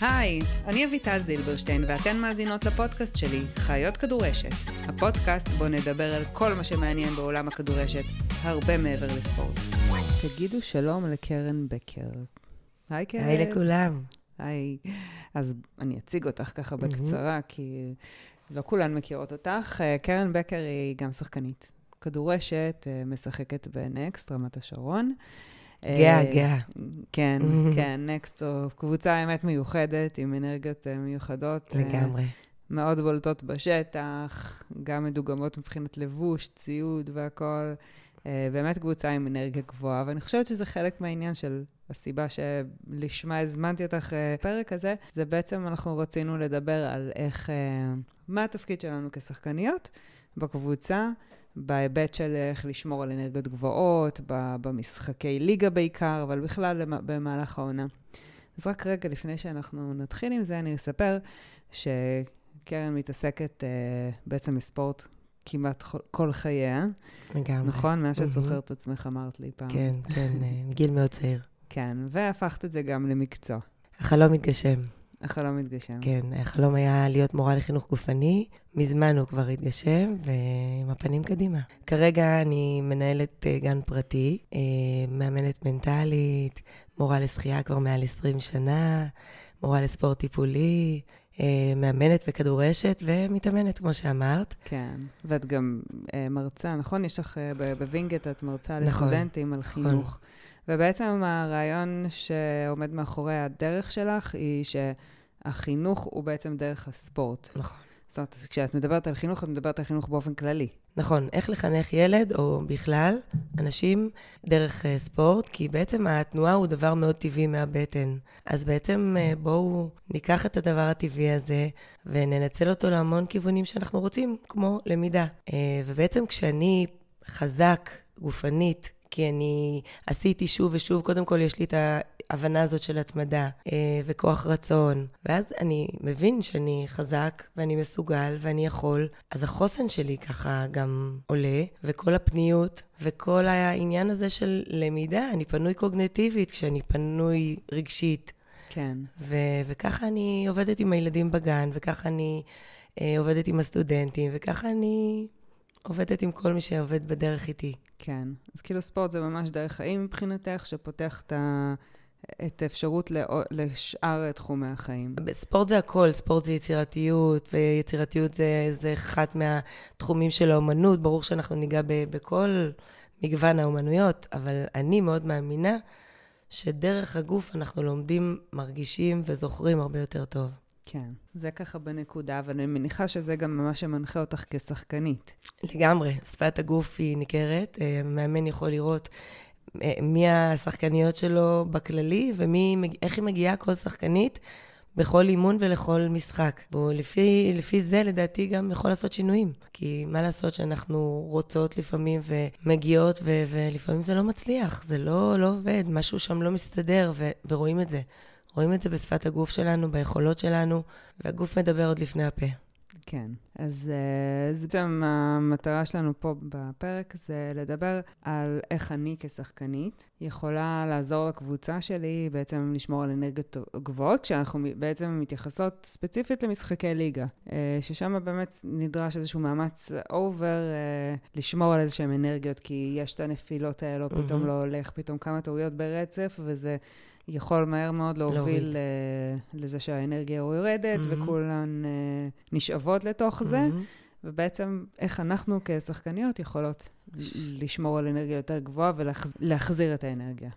היי, אני אביטל זילברשטיין ואתן מאזינות לפודקאסט שלי, חיות כדורשת. הפודקאסט בו נדבר על כל מה שמעניין בעולם הכדורשת, הרבה מעבר לספורט. תגידו שלום לקרן בקר. היי קרן. היי לכולם. היי. אז אני אציג אותך ככה בקצרה, כי לא כולן מכירות אותך. אה, קרן בקר היא גם שחקנית כדורשת, אה, משחקת בנקסט, רמת השרון. גאה, אה, גאה. כן, כן, נקסט זו קבוצה אמת מיוחדת, עם אנרגיות אה, מיוחדות. אה, לגמרי. מאוד בולטות בשטח, גם מדוגמות מבחינת לבוש, ציוד והכול. באמת קבוצה עם אנרגיה גבוהה, ואני חושבת שזה חלק מהעניין של הסיבה שלשמה הזמנתי אותך לפרק הזה, זה בעצם אנחנו רצינו לדבר על איך, מה התפקיד שלנו כשחקניות בקבוצה, בהיבט של איך לשמור על אנרגיות גבוהות, במשחקי ליגה בעיקר, אבל בכלל במהלך העונה. אז רק רגע לפני שאנחנו נתחיל עם זה, אני אספר שקרן מתעסקת uh, בעצם בספורט כמעט כל- חייה, לגמרי. נכון? מאז שאת מהמם. זוכרת את עצמך אמרת לי פעם. כן, כן, אה, מגיל מאוד צעיר. כן, והפכת את זה גם למקצוע. החלום מתגשם. החלום מתגשם. כן, החלום היה להיות מורה לחינוך גופני. מזמן הוא כבר התגשם, ועם הפנים קדימה. כרגע אני מנהלת אה, גן פרטי, אה, מאמנת מנטלית, מורה לשחייה כבר מעל 20 שנה, מורה לספורט טיפולי, אה, מאמנת בכדורשת ומתאמנת, כמו שאמרת. כן, ואת גם מרצה, נכון? יש לך בווינגייט, את מרצה נכון, לסטודנטים על חינוך. ובעצם הרעיון שעומד מאחורי הדרך שלך, היא שהחינוך הוא בעצם דרך הספורט. נכון. זאת אומרת, כשאת מדברת על חינוך, את מדברת על חינוך באופן כללי. נכון, איך לחנך ילד, או בכלל, אנשים דרך uh, ספורט, כי בעצם התנועה הוא דבר מאוד טבעי מהבטן. אז בעצם uh, בואו ניקח את הדבר הטבעי הזה, וננצל אותו להמון כיוונים שאנחנו רוצים, כמו למידה. Uh, ובעצם כשאני חזק גופנית, כי אני עשיתי שוב ושוב, קודם כל יש לי את ההבנה הזאת של התמדה אה, וכוח רצון, ואז אני מבין שאני חזק ואני מסוגל ואני יכול, אז החוסן שלי ככה גם עולה, וכל הפניות וכל העניין הזה של למידה, אני פנוי קוגנטיבית כשאני פנוי רגשית. כן. ו- וככה אני עובדת עם הילדים בגן, וככה אני אה, עובדת עם הסטודנטים, וככה אני עובדת עם כל מי שעובד בדרך איתי. כן. אז כאילו ספורט זה ממש דרך חיים מבחינתך, שפותח את, ה... את האפשרות לעו- לשאר תחומי החיים. ספורט זה הכל, ספורט זה יצירתיות, ויצירתיות זה, זה אחד מהתחומים של האומנות. ברור שאנחנו ניגע ב, בכל מגוון האומנויות, אבל אני מאוד מאמינה שדרך הגוף אנחנו לומדים, מרגישים וזוכרים הרבה יותר טוב. כן. זה ככה בנקודה, אבל אני מניחה שזה גם מה שמנחה אותך כשחקנית. לגמרי, שפת הגוף היא ניכרת, אה, מאמן יכול לראות אה, מי השחקניות שלו בכללי ואיך היא מגיעה כל שחקנית בכל אימון ולכל משחק. ולפי לפי זה לדעתי גם יכול לעשות שינויים. כי מה לעשות שאנחנו רוצות לפעמים ומגיעות ו- ולפעמים זה לא מצליח, זה לא, לא עובד, משהו שם לא מסתדר ו- ורואים את זה. רואים את זה בשפת הגוף שלנו, ביכולות שלנו, והגוף מדבר עוד לפני הפה. כן. אז uh, זה בעצם המטרה שלנו פה בפרק, זה לדבר על איך אני כשחקנית יכולה לעזור לקבוצה שלי בעצם לשמור על אנרגיות גבוהות, כשאנחנו בעצם מתייחסות ספציפית למשחקי ליגה, uh, ששם באמת נדרש איזשהו מאמץ אובר uh, לשמור על איזשהן אנרגיות, כי יש את הנפילות האלו, פתאום מהמם. לא הולך, פתאום כמה טעויות ברצף, וזה... יכול מהר מאוד להוביל uh, לזה שהאנרגיה יורדת, מהמם. וכולן uh, נשאבות לתוך זה, מהמם. ובעצם איך אנחנו כשחקניות יכולות לשמור על אנרגיה יותר גבוהה ולהחזיר את האנרגיה.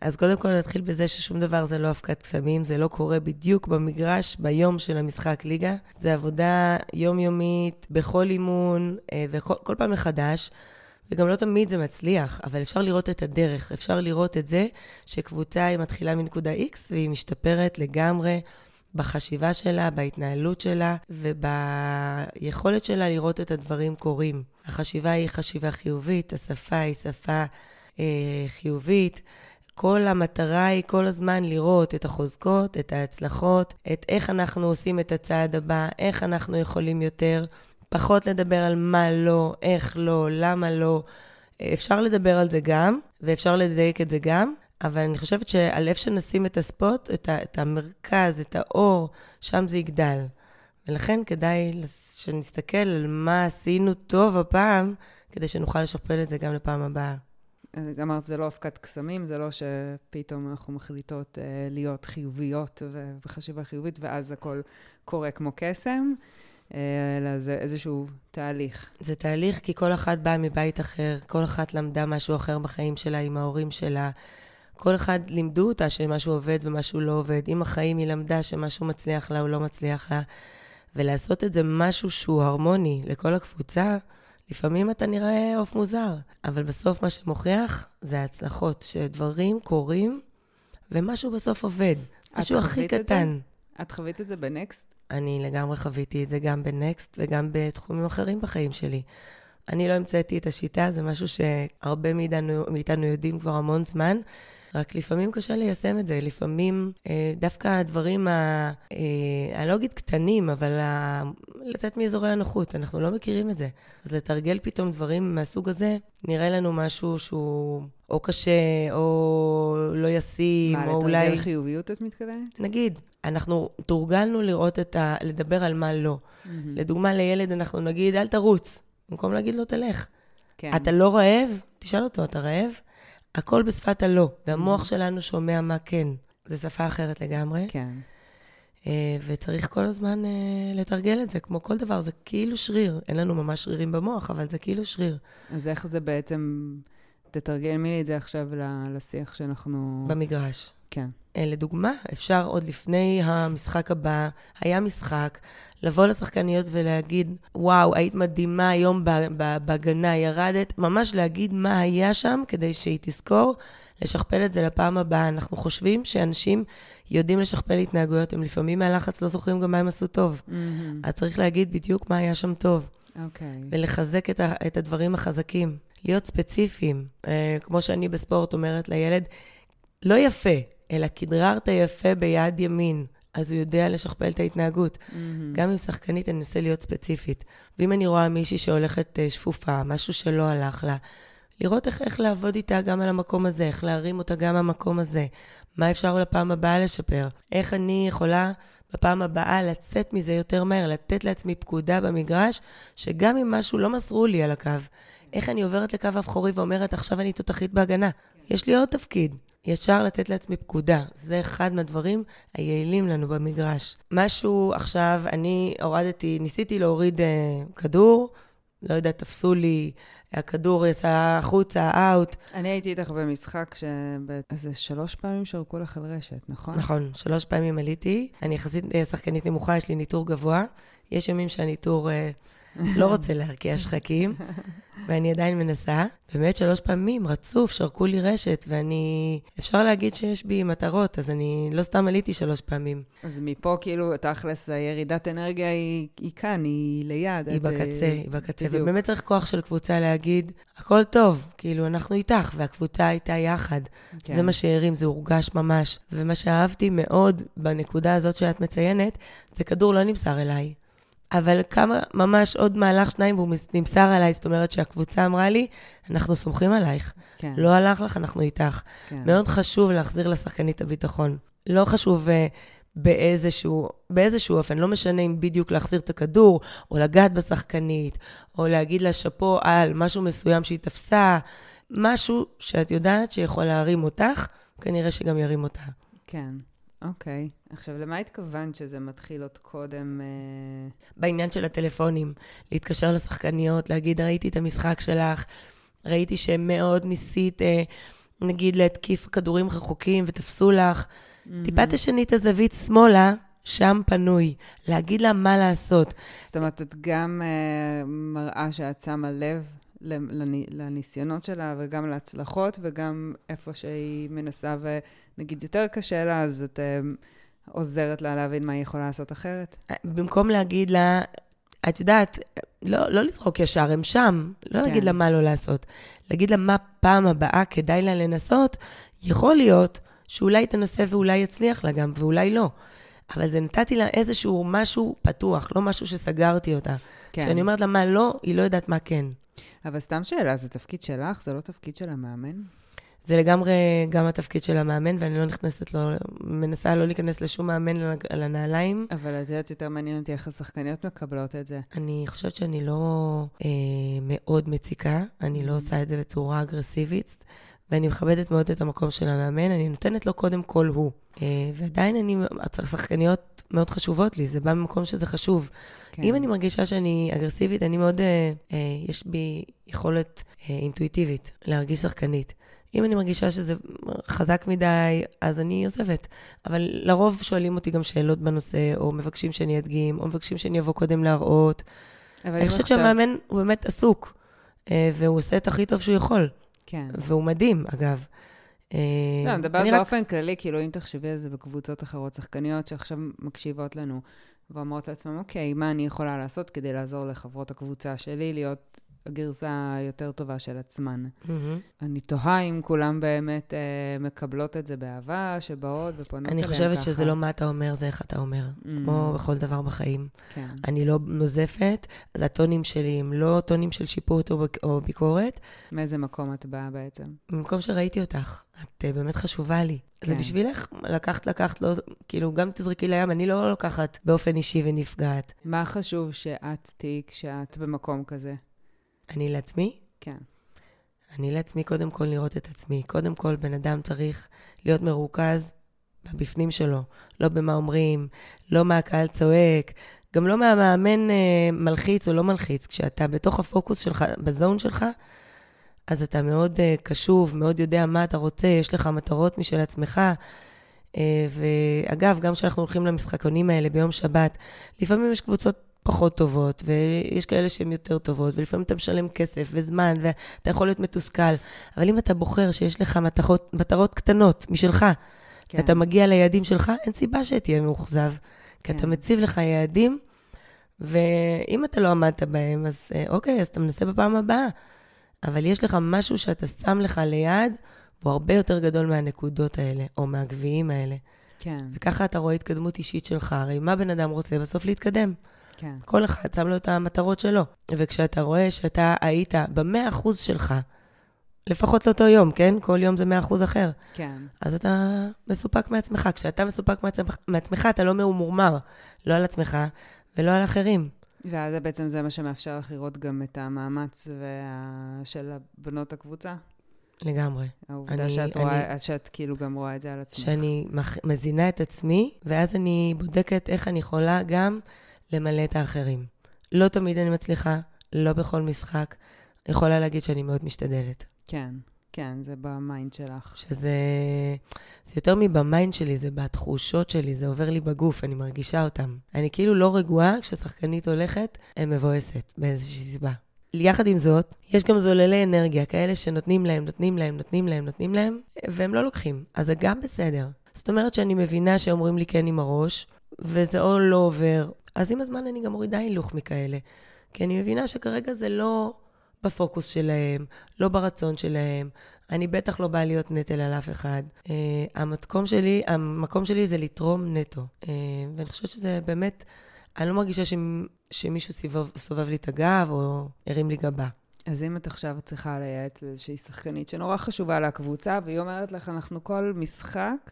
אז קודם כל נתחיל בזה ששום דבר זה לא אבקת קסמים, זה לא קורה בדיוק במגרש ביום של המשחק ליגה. זה עבודה יומיומית, בכל אימון, אה, וכל כל פעם מחדש. וגם לא תמיד זה מצליח, אבל אפשר לראות את הדרך, אפשר לראות את זה שקבוצה היא מתחילה מנקודה X והיא משתפרת לגמרי בחשיבה שלה, בהתנהלות שלה וביכולת שלה לראות את הדברים קורים. החשיבה היא חשיבה חיובית, השפה היא שפה אה, חיובית. כל המטרה היא כל הזמן לראות את החוזקות, את ההצלחות, את איך אנחנו עושים את הצעד הבא, איך אנחנו יכולים יותר, פחות לדבר על מה לא, איך לא, למה לא. אפשר לדבר על זה גם, ואפשר לדייק את זה גם, אבל אני חושבת שעל איפה שנשים את הספוט, את, ה, את המרכז, את האור, שם זה יגדל. ולכן כדאי שנסתכל על מה עשינו טוב הפעם, כדי שנוכל לשכפל את זה גם לפעם הבאה. אמרת, זה לא אבקת קסמים, זה לא שפתאום אנחנו מחליטות אה, להיות חיוביות וחשיבה חיובית, ואז הכל קורה כמו קסם, אלא זה איזשהו תהליך. זה תהליך כי כל אחת באה מבית אחר, כל אחת למדה משהו אחר בחיים שלה עם ההורים שלה. כל אחד לימדו אותה שמשהו עובד ומשהו לא עובד. עם החיים היא למדה שמשהו מצליח לה או לא מצליח לה. ולעשות את זה משהו שהוא הרמוני לכל הקבוצה, לפעמים אתה נראה עוף מוזר, אבל בסוף מה שמוכיח זה ההצלחות, שדברים קורים ומשהו בסוף עובד. משהו הכי קטן. את חווית את זה בנקסט? אני לגמרי חוויתי את זה גם בנקסט וגם בתחומים אחרים בחיים שלי. אני לא המצאתי את השיטה, זה משהו שהרבה מאיתנו, מאיתנו יודעים כבר המון זמן. רק לפעמים קשה ליישם את זה. לפעמים אה, דווקא הדברים, ה, אה, אני לא אגיד קטנים, אבל ה, לצאת מאזורי הנוחות, אנחנו לא מכירים את זה. אז לתרגל פתאום דברים מהסוג הזה, נראה לנו משהו שהוא או קשה, או לא ישים, מה, או אולי... מה, לתרגל חיוביות את מתכוונת? נגיד, אנחנו תורגלנו לראות את ה... לדבר על מה לא. Mm-hmm. לדוגמה, לילד אנחנו נגיד, אל תרוץ, במקום להגיד לו, תלך. כן. אתה לא רעב? תשאל אותו, אתה רעב? הכל בשפת הלא, והמוח mm-hmm. שלנו שומע מה כן. זו שפה אחרת לגמרי. כן. Uh, וצריך כל הזמן uh, לתרגל את זה, כמו כל דבר, זה כאילו שריר. אין לנו ממש שרירים במוח, אבל זה כאילו שריר. אז איך זה בעצם, תתרגל לי את זה עכשיו לשיח שאנחנו... במגרש. כן. Uh, לדוגמה, אפשר עוד לפני המשחק הבא, היה משחק, לבוא לשחקניות ולהגיד, וואו, היית מדהימה היום בהגנה, ירדת, ממש להגיד מה היה שם כדי שהיא תזכור, לשכפל את זה לפעם הבאה. אנחנו חושבים שאנשים יודעים לשכפל התנהגויות, הם לפעמים מהלחץ לא זוכרים גם מה הם עשו טוב. Mm-hmm. אז צריך להגיד בדיוק מה היה שם טוב. אוקיי. Okay. ולחזק את, ה- את הדברים החזקים. להיות ספציפיים. אה, כמו שאני בספורט אומרת לילד, לא יפה, אלא כדררת יפה ביד ימין. אז הוא יודע לשכפל את ההתנהגות. Mm-hmm. גם עם שחקנית אני אנסה להיות ספציפית. ואם אני רואה מישהי שהולכת uh, שפופה, משהו שלא הלך לה, לראות איך, איך לעבוד איתה גם על המקום הזה, איך להרים אותה גם במקום הזה. מה אפשר לפעם הבאה לשפר? איך אני יכולה בפעם הבאה לצאת מזה יותר מהר, לתת לעצמי פקודה במגרש, שגם אם משהו לא מסרו לי על הקו, איך אני עוברת לקו האבחורי ואומרת, עכשיו אני תותחית בהגנה. יש לי עוד תפקיד. ישר לתת לעצמי פקודה. זה אחד מהדברים היעילים לנו במגרש. משהו עכשיו, אני הורדתי, ניסיתי להוריד uh, כדור, לא יודעת, תפסו לי, הכדור יצא החוצה, אאוט. אני הייתי איתך במשחק שאיזה שלוש פעמים שרקו לך על רשת, נכון? נכון, שלוש פעמים עליתי. אני יחסית אה, שחקנית נמוכה, יש לי ניטור גבוה. יש ימים שהניטור... Uh, לא רוצה להרקיע שחקים, ואני עדיין מנסה. באמת שלוש פעמים רצוף, שרקו לי רשת, ואני... אפשר להגיד שיש בי מטרות, אז אני לא סתם עליתי שלוש פעמים. אז מפה כאילו, תכלס, הירידת אנרגיה היא, היא כאן, היא ליד. היא בקצה, היא בקצה. בדיוק. ובאמת צריך כוח של קבוצה להגיד, הכל טוב, כאילו, אנחנו איתך, והקבוצה הייתה יחד. כן. זה מה שהרים, זה הורגש ממש. ומה שאהבתי מאוד בנקודה הזאת שאת מציינת, זה כדור לא נמסר אליי. אבל כמה, ממש עוד מהלך שניים והוא נמסר עליי, זאת אומרת שהקבוצה אמרה לי, אנחנו סומכים עלייך. כן. לא הלך לך, אנחנו איתך. כן. מאוד חשוב להחזיר לשחקנית הביטחון. לא חשוב uh, באיזשהו, באיזשהו אופן, לא משנה אם בדיוק להחזיר את הכדור, או לגעת בשחקנית, או להגיד לה שאפו על משהו מסוים שהיא תפסה, משהו שאת יודעת שיכול להרים אותך, כנראה שגם ירים אותה. כן. אוקיי. Okay. עכשיו, למה התכוונת שזה מתחיל עוד קודם? Uh... בעניין של הטלפונים, להתקשר לשחקניות, להגיד, ראיתי את המשחק שלך, ראיתי שמאוד ניסית, uh, נגיד, להתקיף כדורים רחוקים ותפסו לך. Mm-hmm. טיפה תשני את הזווית שמאלה, שם פנוי, להגיד לה מה לעשות. זאת אומרת, את גם uh, מראה שאת שמה לב לניסיונות שלה וגם להצלחות, וגם איפה שהיא מנסה ונגיד יותר קשה לה, אז את uh, עוזרת לה להבין מה היא יכולה לעשות אחרת. אה, במקום להגיד לה, את יודעת, לא, לא לזרוק ישר, הם שם, לא כן. להגיד לה מה לא לעשות. להגיד לה מה פעם הבאה כדאי לה לנסות, יכול להיות שאולי תנסה ואולי יצליח לה גם, ואולי לא. אבל זה נתתי לה איזשהו משהו פתוח, לא משהו שסגרתי אותה. כן. כשאני אומרת לה מה לא, היא לא יודעת מה כן. אבל סתם שאלה, זה תפקיד שלך? זה לא תפקיד של המאמן? זה לגמרי גם התפקיד של המאמן, ואני לא נכנסת לו, מנסה לא להיכנס לשום מאמן על הנעליים. אבל את יודעת, יותר מעניין אותי איך השחקניות מקבלות את זה. אני חושבת שאני לא אה, מאוד מציקה, אני לא mm. עושה את זה בצורה אגרסיבית, ואני מכבדת מאוד את המקום של המאמן, אני נותנת לו קודם כל הוא. אה, ועדיין אני, שחקניות מאוד חשובות לי, זה בא ממקום שזה חשוב. כן. אם אני מרגישה שאני אגרסיבית, אני מאוד, אה, אה, יש בי יכולת אה, אינטואיטיבית להרגיש שחקנית. אם אני מרגישה שזה חזק מדי, אז אני עוזבת. אבל לרוב שואלים אותי גם שאלות בנושא, או מבקשים שאני אדגים, או מבקשים שאני אבוא קודם להראות. אני חושבת עכשיו... שהמאמן הוא באמת עסוק, והוא עושה את הכי טוב שהוא יכול. כן. והוא מדהים, אגב. אה, לא, אני מדברת באופן רק... כללי, כאילו, אם תחשבי על זה בקבוצות אחרות, שחקניות שעכשיו מקשיבות לנו, ואומרות לעצמם, אוקיי, מה אני יכולה לעשות כדי לעזור לחברות הקבוצה שלי להיות הגרסה היותר טובה של עצמן. Mm-hmm. אני תוהה אם כולם באמת אה, מקבלות את זה באהבה, שבאות ופונות אליהן ככה. אני חושבת שזה לא מה אתה אומר, זה איך אתה אומר. Mm-hmm. כמו בכל דבר בחיים. כן. אני לא נוזפת, אז הטונים שלי הם לא טונים של שיפוט או, או ביקורת. מאיזה מקום את באה בעצם? ממקום שראיתי אותך. את uh, באמת חשובה לי. כן. זה בשבילך, לקחת, לקחת, לא, כאילו, גם תזרקי לים, אני לא לוקחת באופן אישי ונפגעת. מה חשוב שאת תהיי כשאת במקום כזה? אני לעצמי? כן. אני לעצמי קודם כל לראות את עצמי. קודם כל, בן אדם צריך להיות מרוכז בבפנים שלו, לא במה אומרים, לא מה הקהל צועק, גם לא מהמאמן אה, מלחיץ או לא מלחיץ. כשאתה בתוך הפוקוס שלך, בזון שלך, אז אתה מאוד אה, קשוב, מאוד יודע מה אתה רוצה, יש לך מטרות משל עצמך. אה, ואגב, גם כשאנחנו הולכים למשחקונים האלה ביום שבת, לפעמים יש קבוצות פחות טובות, ויש כאלה שהן יותר טובות, ולפעמים אתה משלם כסף וזמן, ואתה יכול להיות מתוסכל. אבל אם אתה בוחר שיש לך מטרות, מטרות קטנות משלך, כן. ואתה מגיע ליעדים שלך, אין סיבה שתהיה מאוכזב. כי כן. אתה מציב לך יעדים, ואם אתה לא עמדת בהם, אז אה, אוקיי, אז אתה מנסה בפעם הבאה. אבל יש לך משהו שאתה שם לך ליד, והוא הרבה יותר גדול מהנקודות האלה, או מהגביעים האלה. כן. וככה אתה רואה התקדמות אישית שלך. הרי מה בן אדם רוצה? בסוף להתקדם. כן. כל אחד שם לו את המטרות שלו. וכשאתה רואה שאתה היית במאה אחוז שלך, לפחות לאותו יום, כן? כל יום זה מאה אחוז אחר. כן. אז אתה מסופק מעצמך. כשאתה מסופק מעצמך, מעצמך אתה לא ממורמר, לא על עצמך ולא על אחרים. ואז בעצם זה מה שמאפשר לך לראות גם את המאמץ וה... של בנות הקבוצה? לגמרי. העובדה אני, שאת, אני, רואה, שאת כאילו גם רואה את זה על עצמך. שאני מח, מזינה את עצמי, ואז אני בודקת איך אני יכולה גם למלא את האחרים. לא תמיד אני מצליחה, לא בכל משחק. יכולה להגיד שאני מאוד משתדלת. כן, כן, זה ב mind שלך. שזה זה יותר מב mind שלי, זה בתחושות שלי, זה עובר לי בגוף, אני מרגישה אותם. אני כאילו לא רגועה, כששחקנית הולכת, מבואסת באיזושהי סיבה. יחד עם זאת, יש גם זוללי אנרגיה, כאלה שנותנים להם, נותנים להם, נותנים להם, נותנים להם, והם לא לוקחים. אז זה גם בסדר. זאת אומרת שאני מבינה שאומרים לי כן עם הראש, וזה או לא עובר, אז עם הזמן אני גם מורידה הילוך מכאלה. כי אני מבינה שכרגע זה לא בפוקוס שלהם, לא ברצון שלהם. אני בטח לא באה להיות נטל על אף אחד. Uh, המקום שלי, המקום שלי זה לתרום נטו. Uh, ואני חושבת שזה באמת, אני לא מרגישה ש, שמישהו סובב, סובב לי את הגב או הרים לי גבה. אז אם את עכשיו צריכה לייעץ לאיזושהי שחקנית שנורא חשובה לה הקבוצה, והיא אומרת לך, אנחנו כל משחק,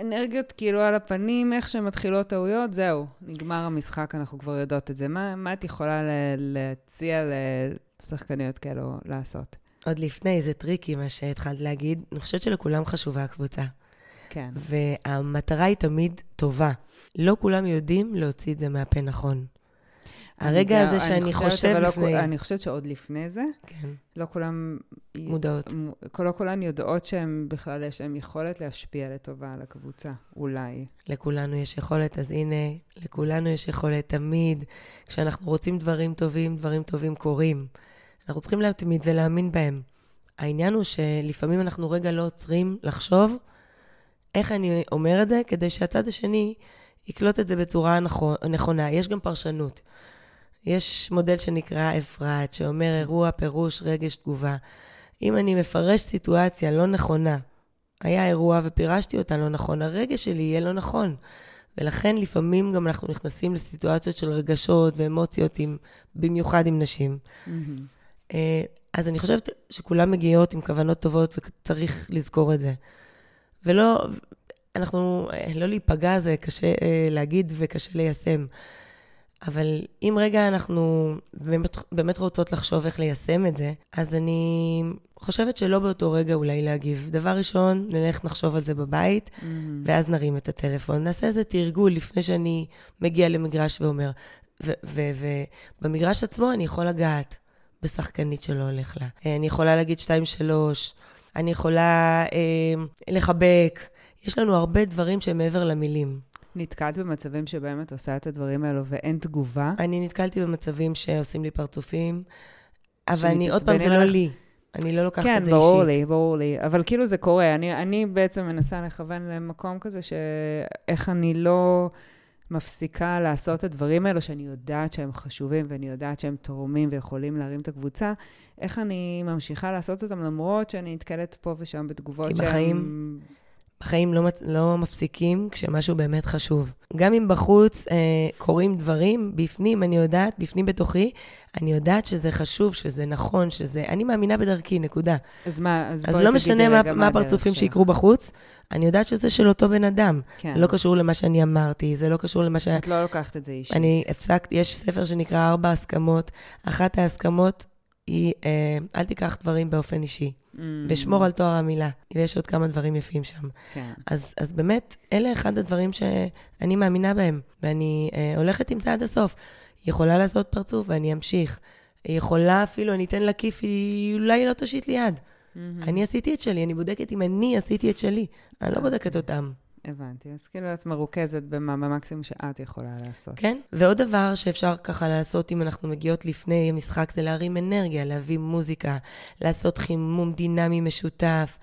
אנרגיות כאילו על הפנים, איך שמתחילות טעויות, זהו, נגמר המשחק, אנחנו כבר יודעות את זה. מה, מה את יכולה להציע לשחקניות כאלו לעשות? עוד לפני, זה tricky מה שהתחלת להגיד. אני חושבת שלכולם חשובה הקבוצה. כן. והמטרה היא תמיד טובה. לא כולם יודעים להוציא את זה מהפה נכון. הרגע הזה שאני חושב לא לפני... אני חושבת שעוד לפני זה, כן. לא כולם... מודעות. לא כולן יודעות שהן בכלל, יש להן יכולת להשפיע לטובה על הקבוצה, אולי. לכולנו יש יכולת, אז הנה, לכולנו יש יכולת תמיד. כשאנחנו רוצים דברים טובים, דברים טובים קורים. אנחנו צריכים להתמיד ולהאמין בהם. העניין הוא שלפעמים אנחנו רגע לא עוצרים לחשוב איך אני אומר את זה, כדי שהצד השני יקלוט את זה בצורה נכונה. יש גם פרשנות. יש מודל שנקרא אפרת, שאומר אירוע, פירוש, רגש, תגובה. אם אני מפרש סיטואציה לא נכונה, היה אירוע ופירשתי אותה לא נכון, הרגש שלי יהיה לא נכון. ולכן לפעמים גם אנחנו נכנסים לסיטואציות של רגשות ואמוציות, עם, במיוחד עם נשים. Mm-hmm. אה, אז אני חושבת שכולם מגיעות עם כוונות טובות וצריך לזכור את זה. ולא, אנחנו, לא להיפגע זה קשה אה, להגיד וקשה ליישם. אבל אם רגע אנחנו באמת, באמת רוצות לחשוב איך ליישם את זה, אז אני חושבת שלא באותו רגע אולי להגיב. דבר ראשון, נלך נחשוב על זה בבית, mm-hmm. ואז נרים את הטלפון. נעשה איזה תרגול לפני שאני מגיע למגרש ואומר. ובמגרש עצמו אני יכול לגעת בשחקנית שלא הולך לה. אה, אני יכולה להגיד שתיים, שלוש. אני יכולה אה, לחבק. יש לנו הרבה דברים שהם מעבר למילים. נתקלת במצבים שבהם את עושה את הדברים האלו ואין תגובה? אני נתקלתי במצבים שעושים לי פרצופים, אבל אני, עוד פעם, זה לא לי. אני לא לוקחת כן, את זה אישית. כן, ברור לי, ברור לי. אבל כאילו זה קורה. אני, אני בעצם מנסה לכוון למקום כזה שאיך אני לא מפסיקה לעשות את הדברים האלו, שאני יודעת שהם חשובים ואני יודעת שהם תורמים ויכולים להרים את הקבוצה, איך אני ממשיכה לעשות אותם למרות שאני נתקלת פה ושם בתגובות שהם... כי בחיים... בחיים לא, לא מפסיקים כשמשהו באמת חשוב. גם אם בחוץ אה, קורים דברים, בפנים, אני יודעת, בפנים בתוכי, אני יודעת שזה חשוב, שזה נכון, שזה... אני מאמינה בדרכי, נקודה. אז מה, אז, אז לא משנה מה, מה הפרצופים שיקרו בחוץ, אני יודעת שזה של אותו בן אדם. כן. זה לא קשור למה שאני אמרתי, זה לא קשור למה ש... את לא לוקחת את זה אישית. אני הפסקת, יש ספר שנקרא ארבע הסכמות. אחת ההסכמות היא, אה, אל תיקח דברים באופן אישי. Mm. ושמור על תואר המילה. ויש עוד כמה דברים יפים שם. כן. אז, אז באמת, אלה אחד הדברים שאני מאמינה בהם, ואני אה, הולכת עם זה עד הסוף. היא יכולה לעשות פרצוף ואני אמשיך. היא יכולה אפילו, אני אתן לה כיף, היא אולי לא תושיט לי יד. Mm-hmm. אני עשיתי את שלי, אני בודקת אם אני עשיתי את שלי. אני לא בודקת אותם. הבנתי. אז כאילו את מרוכזת במה, במקסימום שאת יכולה לעשות. כן, ועוד דבר שאפשר ככה לעשות אם אנחנו מגיעות לפני המשחק, זה להרים אנרגיה, להביא מוזיקה, לעשות חימום דינמי משותף.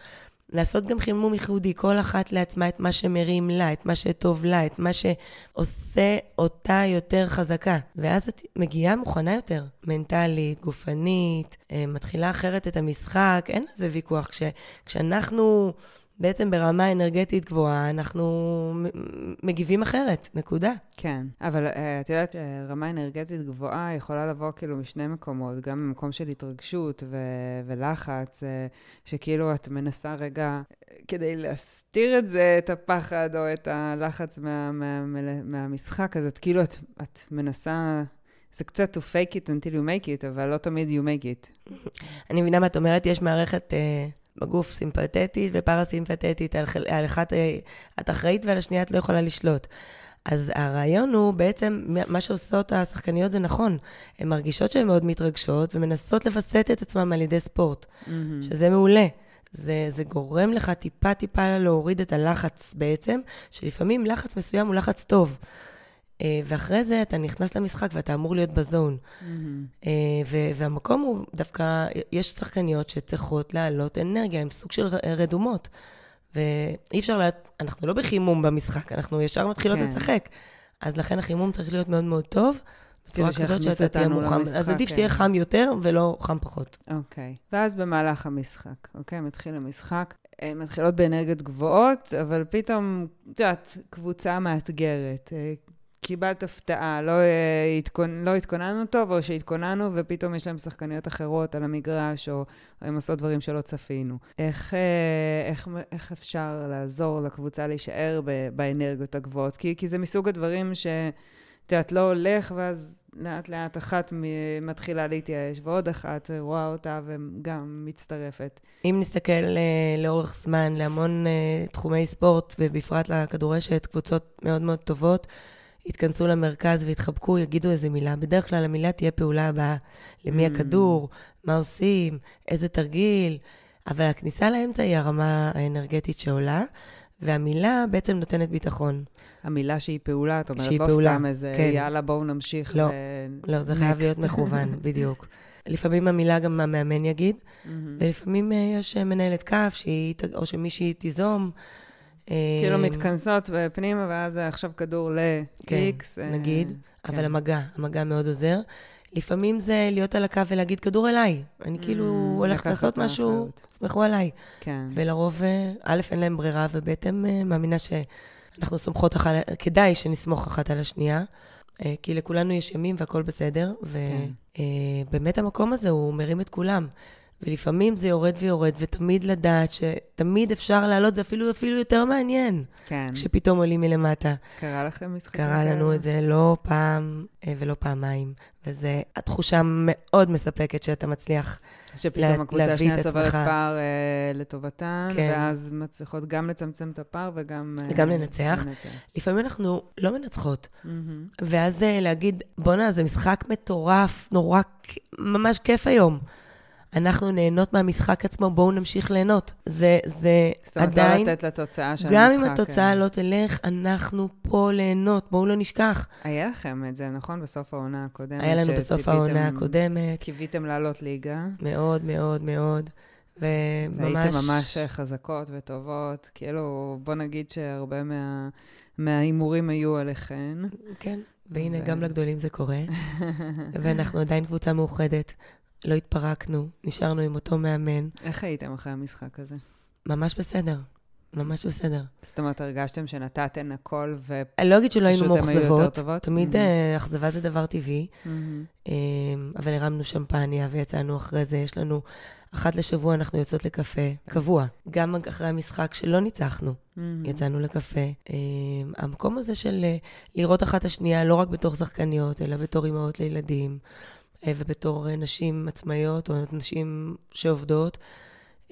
לעשות גם חימום ייחודי, כל אחת לעצמה את מה שמרים לה, את מה שטוב לה, את מה שעושה אותה יותר חזקה. ואז את מגיעה מוכנה יותר, מנטלית, גופנית, אה, מתחילה אחרת את המשחק, אין על זה ויכוח. כש, כשאנחנו... בעצם ברמה אנרגטית גבוהה, אנחנו מגיבים אחרת, נקודה. כן, אבל uh, את יודעת, uh, רמה אנרגטית גבוהה יכולה לבוא כאילו משני מקומות, גם ממקום של התרגשות ו- ולחץ, uh, שכאילו את מנסה רגע, כדי להסתיר את זה, את הפחד או את הלחץ מה, מה, מה, מהמשחק, אז את כאילו, את, את מנסה... זה קצת to fake it until you make it, אבל לא תמיד you make it. אני מבינה מה את אומרת, יש מערכת... Uh... בגוף סימפתטית ופרסימפתטית, על, על אחת אה, את אחראית ועל השנייה את לא יכולה לשלוט. אז הרעיון הוא בעצם, מה שעושות השחקניות זה נכון. הן מרגישות שהן מאוד מתרגשות ומנסות לווסת את עצמן על ידי ספורט, mm-hmm. שזה מעולה. זה, זה גורם לך טיפה-טיפה להוריד את הלחץ בעצם, שלפעמים לחץ מסוים הוא לחץ טוב. אה, ואחרי זה אתה נכנס למשחק ואתה אמור להיות בזון. Mm-hmm. והמקום הוא דווקא, יש שחקניות שצריכות להעלות אנרגיה, הן סוג של רדומות. ואי אפשר, לה... אנחנו לא בחימום במשחק, אנחנו ישר מתחילות כן. לשחק. אז לכן החימום צריך להיות מאוד מאוד טוב. בצורה כזאת שאתה תהיה מוכן. אז עדיף שתהיה כן. חם יותר ולא חם פחות. אוקיי. ואז במהלך המשחק, אוקיי? מתחיל המשחק. מתחילות באנרגיות גבוהות, אבל פתאום, את יודעת, קבוצה מאתגרת. קיבלת הפתעה, לא, אה, התכונ... לא התכוננו טוב, או שהתכוננו ופתאום יש להם שחקניות אחרות על המגרש, או הם עושות דברים שלא צפינו. איך, אה, איך, איך אפשר לעזור לקבוצה להישאר ב, באנרגיות הגבוהות? כי, כי זה מסוג הדברים ש... את יודעת, לא הולך, ואז לאט לאט אחת מתחילה להתייאש, ועוד אחת רואה אותה וגם מצטרפת. אם נסתכל אה, לאורך זמן להמון תחומי ספורט, ובפרט לכדורשת, קבוצות מאוד מאוד טובות, יתכנסו למרכז ויתחבקו, יגידו איזה מילה. בדרך כלל המילה תהיה פעולה הבאה. למי mm. הכדור, מה עושים, איזה תרגיל. אבל הכניסה לאמצע היא הרמה האנרגטית שעולה, והמילה בעצם נותנת ביטחון. המילה שהיא פעולה, את אומרת, לא פעולה, סתם איזה כן. יאללה, בואו נמשיך. לא, ו... לא, זה חייב להיות מכוון, בדיוק. לפעמים המילה גם המאמן יגיד, mm-hmm. ולפעמים אה, יש מנהלת כף, שהיא, או שמישהי תיזום. כאילו אה, מתכנסות פנימה, ואז עכשיו כדור ל-X. כן, אה, נגיד, אבל כן. המגע, המגע מאוד עוזר. לפעמים זה להיות על הקו ולהגיד, כדור אליי. אני mm, כאילו הולכת לעשות משהו, סמכו עליי. כן. ולרוב, אה, א', אין להם ברירה, וב', הם מאמינה שאנחנו סומכות אחת, כדאי שנסמוך אחת על השנייה. כי לכולנו יש ימים והכול בסדר, ובאמת כן. המקום הזה, הוא מרים את כולם. ולפעמים זה יורד ויורד, ותמיד לדעת שתמיד אפשר לעלות, זה אפילו, אפילו יותר מעניין. כן. כשפתאום עולים מלמטה. קרה לכם משחקים קרה לנו את זה לא פעם אה, ולא פעמיים, וזו התחושה מאוד מספקת שאתה מצליח. שפתאום לה- הקבוצה השנייה צוברת. פער אה, לטובתן, כן. ואז מצליחות גם לצמצם את הפער וגם... אה, וגם לנצח. לנצח. לפעמים אנחנו לא מנצחות, מהמם. ואז אה, להגיד, בואנה, זה משחק מטורף, נורא, ממש כיף היום. אנחנו נהנות מהמשחק עצמו, בואו נמשיך ליהנות. זה, זה זאת אומרת, עדיין, לא לתת לתוצאה של המשחק. גם אם התוצאה אה, לא תלך, אנחנו פה ליהנות, בואו לא נשכח. היה לכם את זה, נכון? בסוף העונה הקודמת. היה לנו בסוף העונה הקודמת, קיוויתם לעלות ליגה. מאוד מאוד מאוד, וממש... והייתם ממש אה, חזקות וטובות. כאילו, בוא נגיד שהרבה מה- מההימורים היו עליכן. כן, והנה, ו- גם לגדולים זה קורה, ואנחנו עדיין קבוצה מאוחדת. לא התפרקנו, נשארנו עם אותו מאמן, איך הייתם אחרי המשחק הזה? ממש בסדר, ממש בסדר. זאת אומרת, הרגשתם שנתתן הכל ו... אני לא אגיד שלא היינו מאוכזבות? תמיד מהמם. אה, אכזבה זה דבר טבעי, מהמם. אה, אבל הרמנו שמפניה ויצאנו אחרי זה, יש לנו, אחת לשבוע אנחנו יוצאות לקפה, קבוע. גם אחרי המשחק שלא ניצחנו, מהמם. יצאנו לקפה. אה, המקום הזה של אה, לראות אחת השנייה, לא רק בתור שחקניות, אלא בתור אימהות לילדים, ובתור אה, נשים עצמאיות, או נשים שעובדות,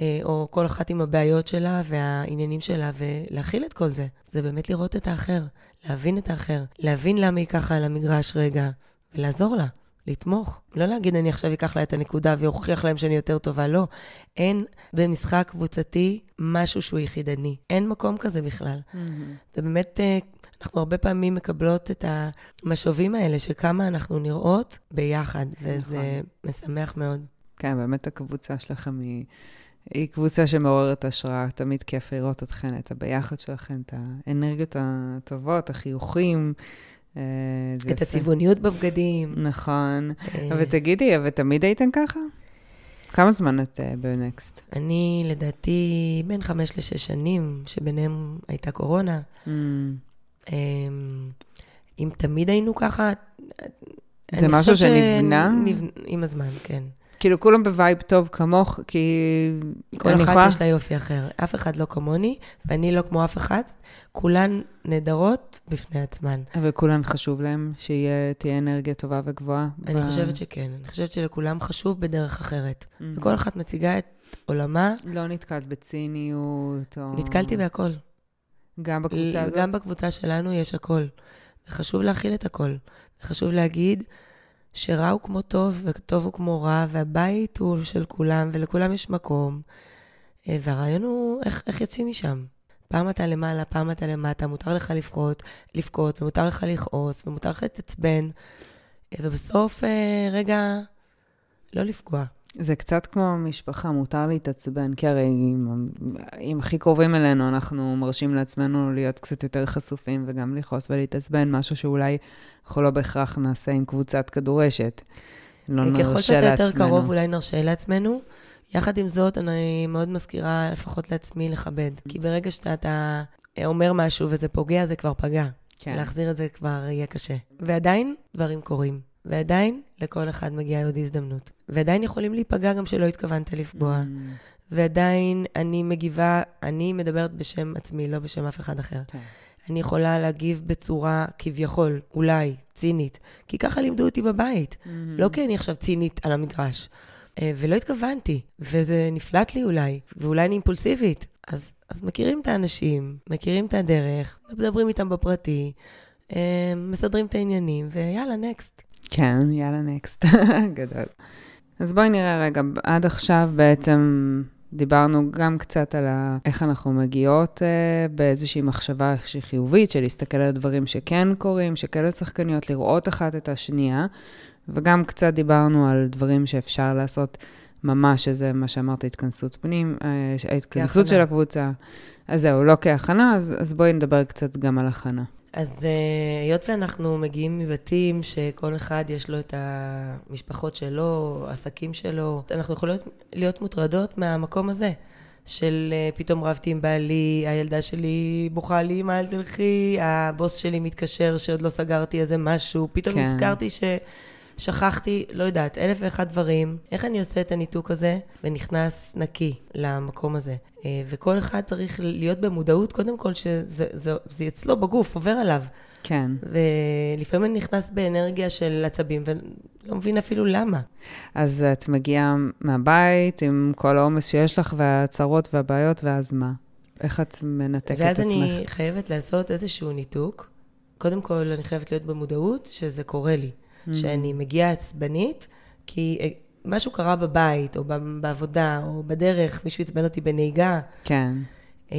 אה, או כל אחת עם הבעיות שלה והעניינים שלה, ולהכיל את כל זה. זה באמת לראות את האחר, להבין את האחר, להבין למה היא ככה על המגרש רגע, ולעזור לה. לתמוך. לא להגיד, אני עכשיו אקח לה את הנקודה ואוכיח להם שאני יותר טובה. לא. אין במשחק קבוצתי משהו שהוא יחידני. אין מקום כזה בכלל. מהמם. ובאמת, אה, אנחנו הרבה פעמים מקבלות את המשובים האלה, שכמה אנחנו נראות ביחד, וזה משמח מאוד. כן, באמת הקבוצה שלכם היא, היא קבוצה שמעוררת השראה. תמיד כיף לראות אתכן, את הביחד שלכן, את האנרגיות הטובות, החיוכים. אה, את יפה. הצבעוניות בבגדים. נכון. אה, אבל תגידי, אבל תמיד הייתן ככה? כמה זמן את אה, בנקסט? אני, לדעתי, בין חמש לשש שנים, שביניהם הייתה קורונה. Mm, אה, אם תמיד היינו ככה... זה משהו שנבנה? נבנ- עם הזמן, כן. כאילו, כולם ב vibe טוב כמוך, כי... כל אחת יכולה- יש לה יופי אחר. אף אחד לא כמוני, ואני לא כמו אף אחד. כולן נהדרות בפני עצמן. אבל כולן חשוב להם שתהיה אנרגיה טובה וגבוהה. אני ב- חושבת שכן. אני חושבת שלכולם חשוב בדרך אחרת. Mhm. וכל אחת מציגה את עולמה. לא נתקלת בציניות, או... נתקלתי בהכל. גם בקבוצה הזאת? גם בקבוצה שלנו יש הכל. וחשוב להכיל את הכל. וחשוב להגיד שרע הוא כמו טוב, וטוב הוא כמו רע, והבית הוא של כולם, ולכולם יש מקום. אה, והרעיון הוא איך, איך יוצאים משם. פעם אתה למעלה, פעם אתה למטה, מותר לך לבכות, לבכות, ומותר לך לכעוס, ומותר לך להתעצבן, אה, ובסוף, אה, רגע, לא לפגוע. זה קצת כמו משפחה, מותר להתעצבן, כי הרי אם, אם הכי קרובים אלינו, אנחנו מרשים לעצמנו להיות קצת יותר חשופים וגם לכעוס ולהתעצבן, משהו שאולי אנחנו לא בהכרח נעשה עם קבוצת כדורשת. לא ככל נרשה שאתה יותר לעצמנו. קרוב, אולי נרשה לעצמנו. יחד עם זאת, אני מאוד מזכירה, לפחות לעצמי, לכבד. כי ברגע שאתה אתה אומר משהו וזה פוגע, זה כבר פגע. כן. להחזיר את זה כבר יהיה קשה. ועדיין, דברים קורים. ועדיין, לכל אחד מגיעה עוד הזדמנות. ועדיין יכולים להיפגע גם שלא התכוונת לפגוע. Mm, ועדיין, אני מגיבה, אני מדברת בשם עצמי, לא בשם אף אחד אחר. כן. אני יכולה להגיב בצורה כביכול, אולי, צינית. כי ככה לימדו אותי בבית. Mm. לא כי אני עכשיו צינית על המגרש. אה, ולא התכוונתי, וזה נפלט לי אולי, ואולי אני אימפולסיבית. אז, אז מכירים את האנשים, מכירים את הדרך, מדברים איתם בפרטי, אה, מסדרים את העניינים, ויאללה, נקסט. כן, יאללה, נקסט. גדול. אז בואי נראה רגע, עד עכשיו בעצם דיברנו גם קצת על ה... איך אנחנו מגיעות אה, באיזושהי מחשבה שהיא חיובית, של להסתכל על דברים שכן קורים, שכאלה שחקניות, לראות אחת את השנייה, וגם קצת דיברנו על דברים שאפשר לעשות ממש, שזה מה שאמרת, התכנסות פנים, אה, ההתכנסות כהכנה. של הקבוצה. אז זהו, לא כהכנה, אז, אז בואי נדבר קצת גם על הכנה. אז אה, היות ואנחנו מגיעים מבתים שכל אחד יש לו את המשפחות שלו, עסקים שלו, אנחנו יכולות להיות מוטרדות מהמקום הזה, של uh, פתאום רבתי עם בעלי, הילדה שלי בוכה לי, מה אל תלכי, הבוס שלי מתקשר שעוד לא סגרתי איזה משהו, פתאום כן. נזכרתי ש... שכחתי, לא יודעת, אלף ואחד דברים. איך אני עושה את הניתוק הזה ונכנס נקי למקום הזה? אה, וכל אחד צריך להיות במודעות, קודם כל, שזה זה, זה אצלו בגוף, עובר עליו. כן. ולפעמים אני נכנס באנרגיה של עצבים, ולא מבין אפילו למה. אז את מגיעה מהבית עם כל העומס שיש לך, והצרות והבעיות, ואז מה? איך את מנתקת את ואז עצמך? אני חייבת לעשות איזשהו ניתוק. קודם כל, אני חייבת להיות במודעות שזה קורה לי. Mm. שאני מגיעה עצבנית, כי אה, משהו קרה בבית, או בעבודה, או בדרך, מישהו עצבן אותי בנהיגה. כן. אה,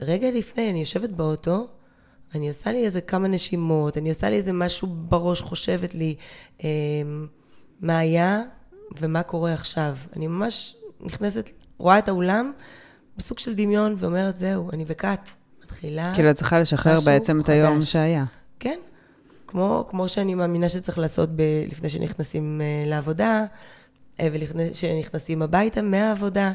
ורגע לפני, אני יושבת באוטו, אני עושה לי איזה כמה נשימות, אני עושה לי איזה משהו בראש, חושבת לי אה, מה היה ומה קורה עכשיו. אני ממש נכנסת, רואה את האולם בסוג של דמיון ואומרת, זהו, אני בכת. מתחילה... כאילו, את צריכה לשחרר בעצם את היום חדש. שהיה. כן, כמו, כמו שאני מאמינה שצריך לעשות ב, לפני שנכנסים uh, לעבודה, uh, ולפני שנכנסים הביתה מהעבודה,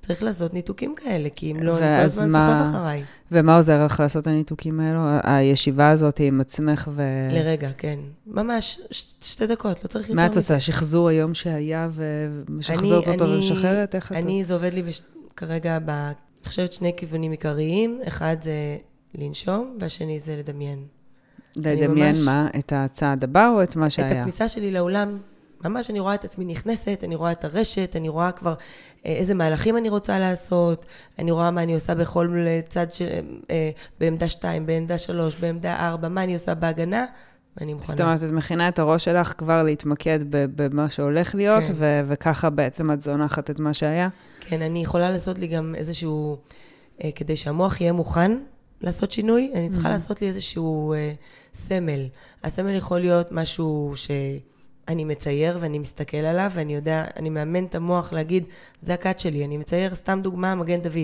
צריך לעשות ניתוקים כאלה, כי אם לא, אני כל הזמן מה- סוחב אחריי. ומה עוזר לך לעשות את הניתוקים האלו? הישיבה הזאת עם עצמך ו... לרגע, כן. ממש, ש- שתי דקות, לא צריך יותר מה את מזה. עושה? שחזור היום שהיה ומשחזרת אותו אני- ומשחררת? איך את... אני, זה עובד לי בש... כרגע, ב... אני חושבת שני כיוונים עיקריים, אחד זה לנשום, והשני זה לדמיין. לדמיין ממש- מה? את הצעד הבא או את מה את שהיה? הכניסה שלי לאולם, ממש אני רואה את עצמי נכנסת, אני רואה את הרשת, אני רואה כבר אה, איזה מהלכים אני רוצה לעשות, אני רואה מה אני עושה בכל צד של... אה, בעמדה 2, בעמדה 3, בעמדה 4, מה אני עושה בהגנה, ואני מוכנה. זאת אומרת, את מכינה את הראש שלך כבר להתמקד במה שהולך להיות, כן. ו- וככה בעצם את זונחת את מה שהיה? כן, אני יכולה לעשות לי גם איזשהו, אה, כדי שהמוח יהיה מוכן לעשות שינוי, אני צריכה Mhm. לעשות לי איזשהו אה, סמל. הסמל יכול להיות משהו שאני מצייר ואני מסתכל עליו, ואני יודע, אני מאמן את המוח להגיד, זה הכת שלי. אני מצייר, סתם דוגמה, מגן דוד.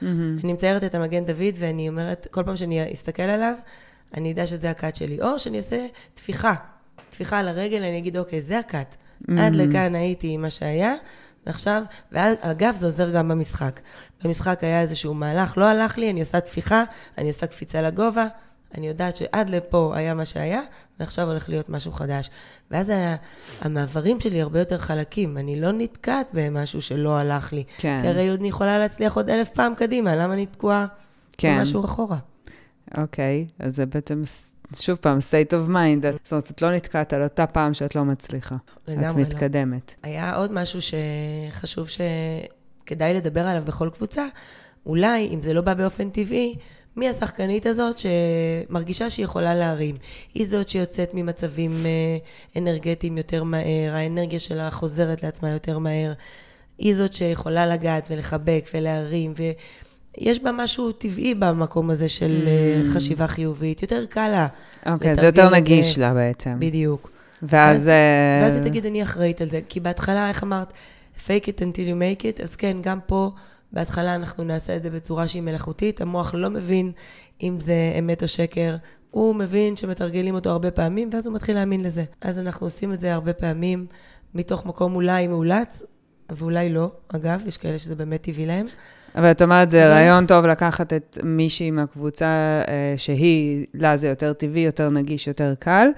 מהמם. אני מציירת את המגן דוד, ואני אומרת, כל פעם שאני אסתכל עליו, אני אדע שזה הכת שלי. או שאני אעשה טפיחה, טפיחה על הרגל, אני אגיד, אוקיי, זה הכת. עד לכאן הייתי עם מה שהיה, ועכשיו, ואגב, זה עוזר גם במשחק. במשחק היה איזשהו מהלך, לא הלך לי, אני עושה טפיחה, אני עושה קפיצה לגובה, אני יודעת שעד לפה היה מה שהיה, ועכשיו הולך להיות משהו חדש. ואז ה- המעברים שלי הרבה יותר חלקים, אני לא נתקעת במשהו שלא הלך לי. כן. כי הרי אני יכולה להצליח עוד אלף פעם קדימה, למה אני תקועה כן. במשהו אחורה? אוקיי, אז זה בעצם, שוב פעם, state of mind. זאת אומרת, את לא נתקעת על אותה פעם שאת לא מצליחה. את לגמרי לא. מתקדמת. היה עוד משהו שחשוב שכדאי לדבר עליו בכל קבוצה. אולי, אם זה לא בא באופן טבעי, מי השחקנית הזאת שמרגישה שהיא יכולה להרים? היא זאת שיוצאת ממצבים אה, אנרגטיים יותר מהר, האנרגיה שלה חוזרת לעצמה יותר מהר. היא זאת שיכולה לגעת ולחבק ולהרים, ויש בה משהו טבעי במקום הזה של אה, Mm. חשיבה חיובית. יותר קל לה, אוקיי, זה יותר נגיש זה. לה בעצם. בדיוק. ואז... אה, ואז היא תגיד, אני אחראית על זה. כי בהתחלה, איך אמרת, fake it until you make it, אז כן, גם פה, בהתחלה אנחנו נעשה את זה בצורה שהיא מלאכותית, המוח לא מבין אם זה אמת או שקר, הוא מבין שמתרגלים אותו הרבה פעמים, ואז הוא מתחיל להאמין לזה. אז אנחנו עושים את זה הרבה פעמים, מתוך מקום אולי מאולץ, ואולי לא, אגב, יש כאלה שזה באמת טבעי להם. אבל את אומרת, זה רעיון טוב לקחת את מישהי מהקבוצה אה, שהיא, לה זה יותר טבעי, יותר נגיש, יותר קל,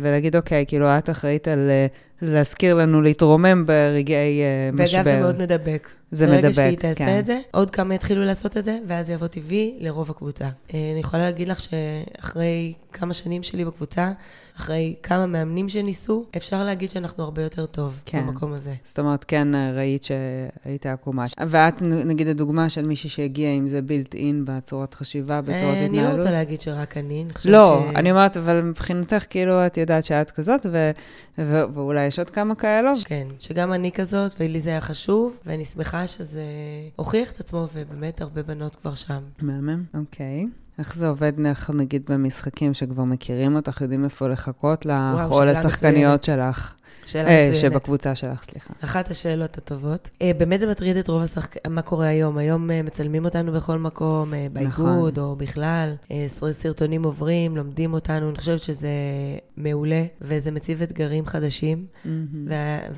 ולהגיד, אוקיי, כאילו, את אחראית על אה, להזכיר לנו להתרומם ברגעי אה, משבר. ואגב, זה מאוד מדבק. זה ברגע מדבק, שהיא תעשה כן. את זה, עוד כמה יתחילו לעשות את זה, ואז זה יבוא טבעי לרוב הקבוצה. אני יכולה להגיד לך שאחרי כמה שנים שלי בקבוצה, אחרי כמה מאמנים שניסו, אפשר להגיד שאנחנו הרבה יותר טוב כן. במקום הזה. זאת אומרת, כן אה, ראית שהיית עקומה. ואת, נ- נגיד, הדוגמה של מישהי שהגיעה עם זה בילט אין בצורת חשיבה, בצורת אה, התנהלות. אני לא רוצה להגיד שרק אני, אני חושבת לא, ש... אני אומרת, אבל מבחינתך, כאילו, את יודעת שאת כזאת, ו- ו- ואולי יש עוד כמה כאלו. כן, שגם אני כזאת, ולי זה היה חשוב, ואני שמחה שזה הוכיח את עצמו, ובאמת הרבה בנות כבר שם. מהמם, אוקיי. איך זה עובד, איך נגיד במשחקים שכבר מכירים אותך, יודעים איפה לחכות לך, וואו, או לשחקניות שלך, שאלה אה, מצוינת. שבקבוצה שלך, סליחה. אחת השאלות הטובות. אה, באמת זה מטריד את רוב השחקנים, מה קורה היום? היום אה, מצלמים אותנו בכל מקום, אה, באיגוד או בכלל. סר- סרטונים עוברים, לומדים אותנו, אני חושבת שזה מעולה, וזה מציב אתגרים חדשים,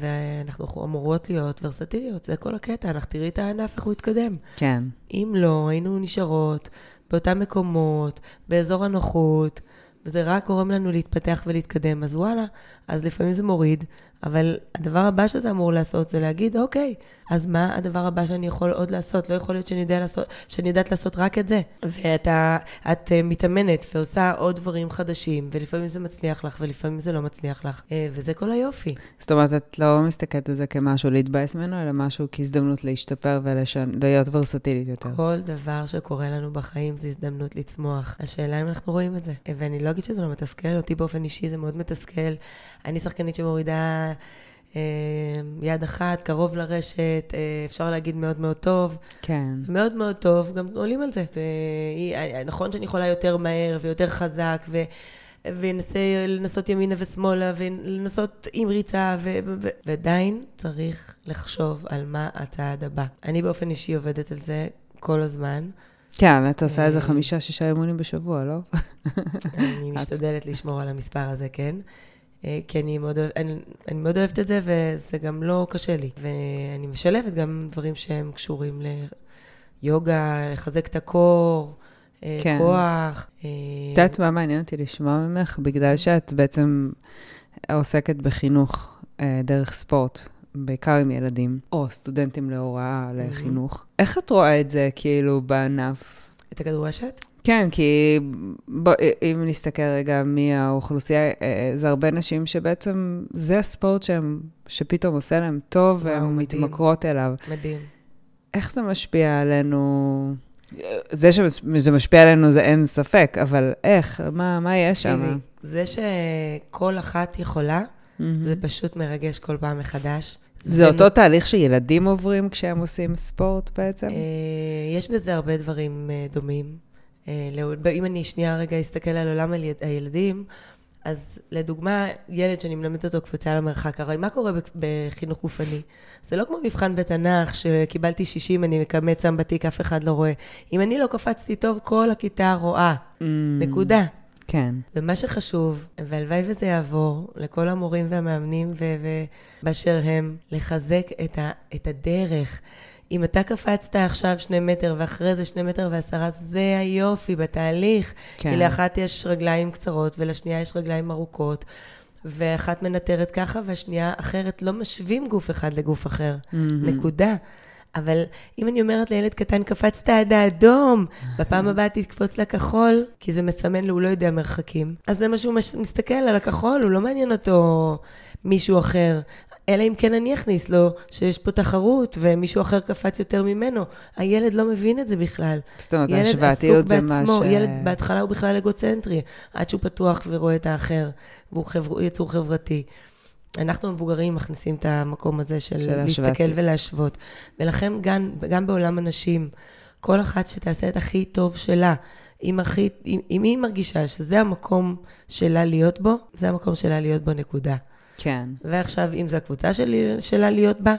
ואנחנו אמורות להיות ורסטיליות, זה כל הקטע, אנחנו תראי את הענף, איך הוא התקדם. כן, אם לא, היינו נשארות באותם מקומות, באזור הנוחות, וזה רק גורם לנו להתפתח ולהתקדם. אז וואלה, אז לפעמים זה מוריד, אבל הדבר הבא שזה אמור לעשות זה להגיד, אוקיי, אז מה הדבר הבא שאני יכול עוד לעשות? לא יכול להיות שאני, יודע לעשות, שאני יודעת לעשות רק את זה. ואתה את, uh, מתאמנת ועושה עוד דברים חדשים, ולפעמים זה מצליח לך, ולפעמים זה לא מצליח לך, uh, וזה כל היופי. זאת אומרת, את לא מסתכלת על זה כמשהו להתבאס ממנו, אלא משהו כהזדמנות להשתפר ולהיות ורסטילית יותר. כל דבר שקורה לנו בחיים זה הזדמנות לצמוח. השאלה אם אנחנו רואים את זה. ואני לא אגיד שזה לא מתסכל, אותי באופן אישי זה מאוד מתסכל. אני שחקנית שמורידה אה, יד אחת, קרוב לרשת, אה, אפשר להגיד מאוד מאוד טוב. כן. מאוד מאוד טוב, גם עולים על זה. והיא- אה, נכון שאני יכולה יותר מהר ויותר חזק, ו... ונסה לנסות ימינה ושמאלה, ולנסות עם ריצה, ו- ו- ועדיין צריך לחשוב על מה הצעד הבא. אני באופן אישי עובדת על זה כל הזמן. כן, את עושה איזה אה, חמישה, שישה אימונים בשבוע, לא? אני משתדלת לשמור על המספר הזה, כן. אה, כי אני מאוד, אני, אני מאוד אוהבת את זה, וזה גם לא קשה לי. ואני משלבת גם דברים שהם קשורים ליוגה, לחזק את הקור, אה, כן. כוח. אה, את יודעת מה מעניין אותי לשמוע ממך? בגלל שאת בעצם עוסקת בחינוך דרך ספורט, בעיקר עם ילדים, או סטודנטים להוראה, לחינוך. איך את רואה את זה, כאילו, בענף? את הכדורשת? כן, כי בוא, אם נסתכל רגע מי האוכלוסייה, אה, זה הרבה נשים שבעצם זה הספורט שהם, שפתאום עושה להם טוב, והן. מתמכרות אליו. מדהים. איך זה משפיע עלינו? זה שזה משפיע עלינו זה אין ספק, אבל איך? מה, מה יש שם? זה שכל אחת יכולה, מהמם. זה פשוט מרגש כל פעם מחדש. זה אותו תהליך שילדים עוברים כשהם עושים ספורט בעצם? אה, יש בזה הרבה דברים אה, דומים. אה, אם אני שנייה רגע אסתכל על עולם היל- הילדים, אז לדוגמה, ילד שאני מלמדת אותו קפיצה למרחק, הרי מה קורה בחינוך גופני? זה לא כמו מבחן בתנ"ך, שקיבלתי 60, אני מקמץ שם בתיק, אף אחד לא רואה. אם אני לא קפצתי טוב, כל הכיתה רואה. Mm, נקודה. כן. ומה שחשוב, והלוואי וזה יעבור לכל המורים והמאמנים ובאשר הם, לחזק את, ה- את הדרך. אם אתה קפצת עכשיו שני מטר ואחרי זה שני מטר ועשרה, זה היופי בתהליך. כן. כי לאחת יש רגליים קצרות ולשנייה יש רגליים ארוכות. ואחת מנטרת ככה והשנייה אחרת, לא משווים גוף אחד לגוף אחר. מהמם. נקודה. אבל אם אני אומרת לילד קטן, קפצת עד האדום, בפעם הבאה תקפוץ לכחול, כי זה מסמן לו, הוא לא יודע מרחקים. אז זה מה שהוא מש- מסתכל על הכחול, הוא לא מעניין אותו מישהו אחר. אלא אם כן אני אכניס לו שיש פה תחרות ומישהו אחר קפץ יותר ממנו. הילד לא מבין את זה בכלל. זאת אומרת, ההשוואתיות זה מה ש... ילד בהתחלה הוא בכלל אגוצנטרי, עד שהוא פתוח ורואה את האחר, והוא חבר, יצור חברתי. אנחנו המבוגרים מכניסים את המקום הזה של, של להסתכל. ולהשוות. ולכן גם, גם בעולם הנשים, כל אחת שתעשה את הכי טוב שלה, אם, הכי, אם, אם היא מרגישה שזה המקום שלה להיות בו, זה המקום שלה להיות בו, נקודה. כן. ועכשיו, אם זו הקבוצה שלי, שלה להיות בה,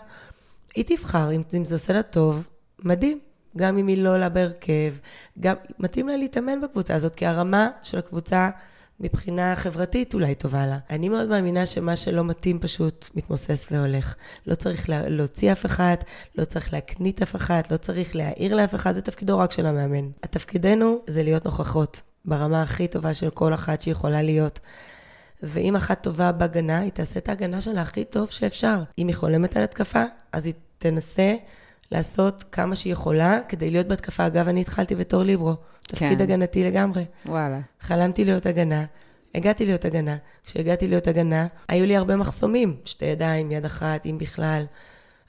היא תבחר, אם, אם זה עושה לה טוב, מדהים. גם אם היא לא עולה בהרכב, גם מתאים לה להתאמן בקבוצה הזאת, כי הרמה של הקבוצה מבחינה חברתית אולי טובה לה. אני מאוד מאמינה שמה שלא מתאים פשוט מתמוסס והולך. לא צריך לה, להוציא אף אחד, לא צריך להקנית אף אחד, לא צריך להעיר לאף אחד, זה תפקידו רק של המאמן. התפקידנו זה להיות נוכחות ברמה הכי טובה של כל אחת שיכולה להיות. ואם אחת טובה בהגנה, היא תעשה את ההגנה שלה הכי טוב שאפשר. אם היא חולמת על התקפה, אז היא תנסה לעשות כמה שהיא יכולה כדי להיות בהתקפה. אגב, אני התחלתי בתור ליברו, תפקיד כן. הגנתי לגמרי. וואלה. חלמתי להיות הגנה, הגעתי להיות הגנה. כשהגעתי להיות הגנה, היו לי הרבה מחסומים, שתי ידיים, יד אחת, אם בכלל.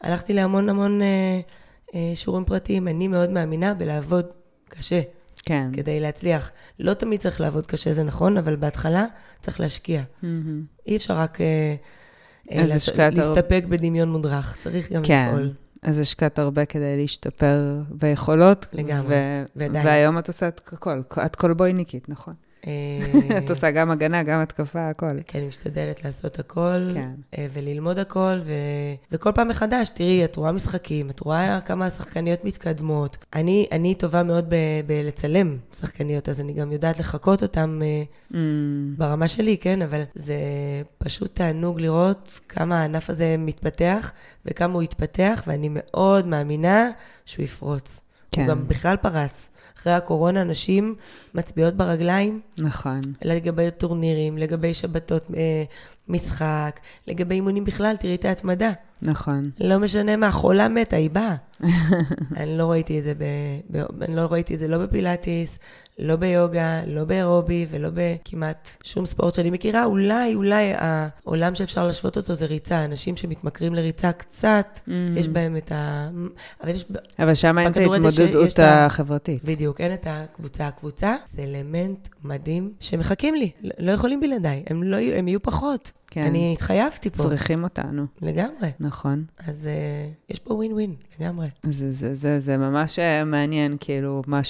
הלכתי להמון המון אה, אה, שיעורים פרטיים. אני מאוד מאמינה בלעבוד קשה כן. כדי להצליח. לא תמיד צריך לעבוד קשה, זה נכון, אבל בהתחלה צריך להשקיע. מהמם. אי אפשר רק אה, אה, השקעת הרבה- להסתפק בדמיון מודרך, צריך גם כן. לפעול. אז השקעת הרבה כדי להשתפר ביכולות. לגמרי, ועדיין. והיום את עושה את הכל, את קולבויניקית, נכון? אה, את עושה גם הגנה, גם התקפה, הכל. כן, אני משתדלת לעשות הכל, כן. אה, וללמוד הכל, ו... וכל פעם מחדש, תראי, את רואה משחקים, את רואה כמה השחקניות מתקדמות. אני, אני טובה מאוד ב- בלצלם שחקניות, אז אני גם יודעת לחקות אותן אה, Mm, ברמה שלי, כן? אבל זה פשוט תענוג לראות כמה הענף הזה מתפתח, וכמה הוא יתפתח, ואני מאוד מאמינה שהוא יפרוץ. כן, הוא גם בכלל פרץ. אחרי הקורונה, נשים מצביעות ברגליים נכון. לגבי טורנירים, לגבי שבתות אה, משחק, לגבי אימונים בכלל, תראי את ההתמדה. נכון. לא משנה מה, חולה מתה, היא באה. אני לא ראיתי את זה, ב, ב, אני לא ראיתי את זה לא בפילאטיס, לא ביוגה, לא באירובי ולא בכמעט שום ספורט שאני מכירה. אולי, אולי העולם שאפשר להשוות אותו זה ריצה. אנשים שמתמכרים לריצה קצת, Mm. יש בהם את ה... אבל יש... אבל שם אין את ההתמודדות את ה- החברתית. בדיוק, אין את הקבוצה. הקבוצה זה אלמנט מדהים שמחכים לי. לא- לא יכולים בלעדיי, הם, לא, הם יהיו פחות. כן. אני התחייבתי פה. צריכים אותנו, לגמרי. נכון. אז uh, יש פה ווין ווין, לגמרי. זה, זה, זה, זה ממש אה, מעניין, כאילו, מה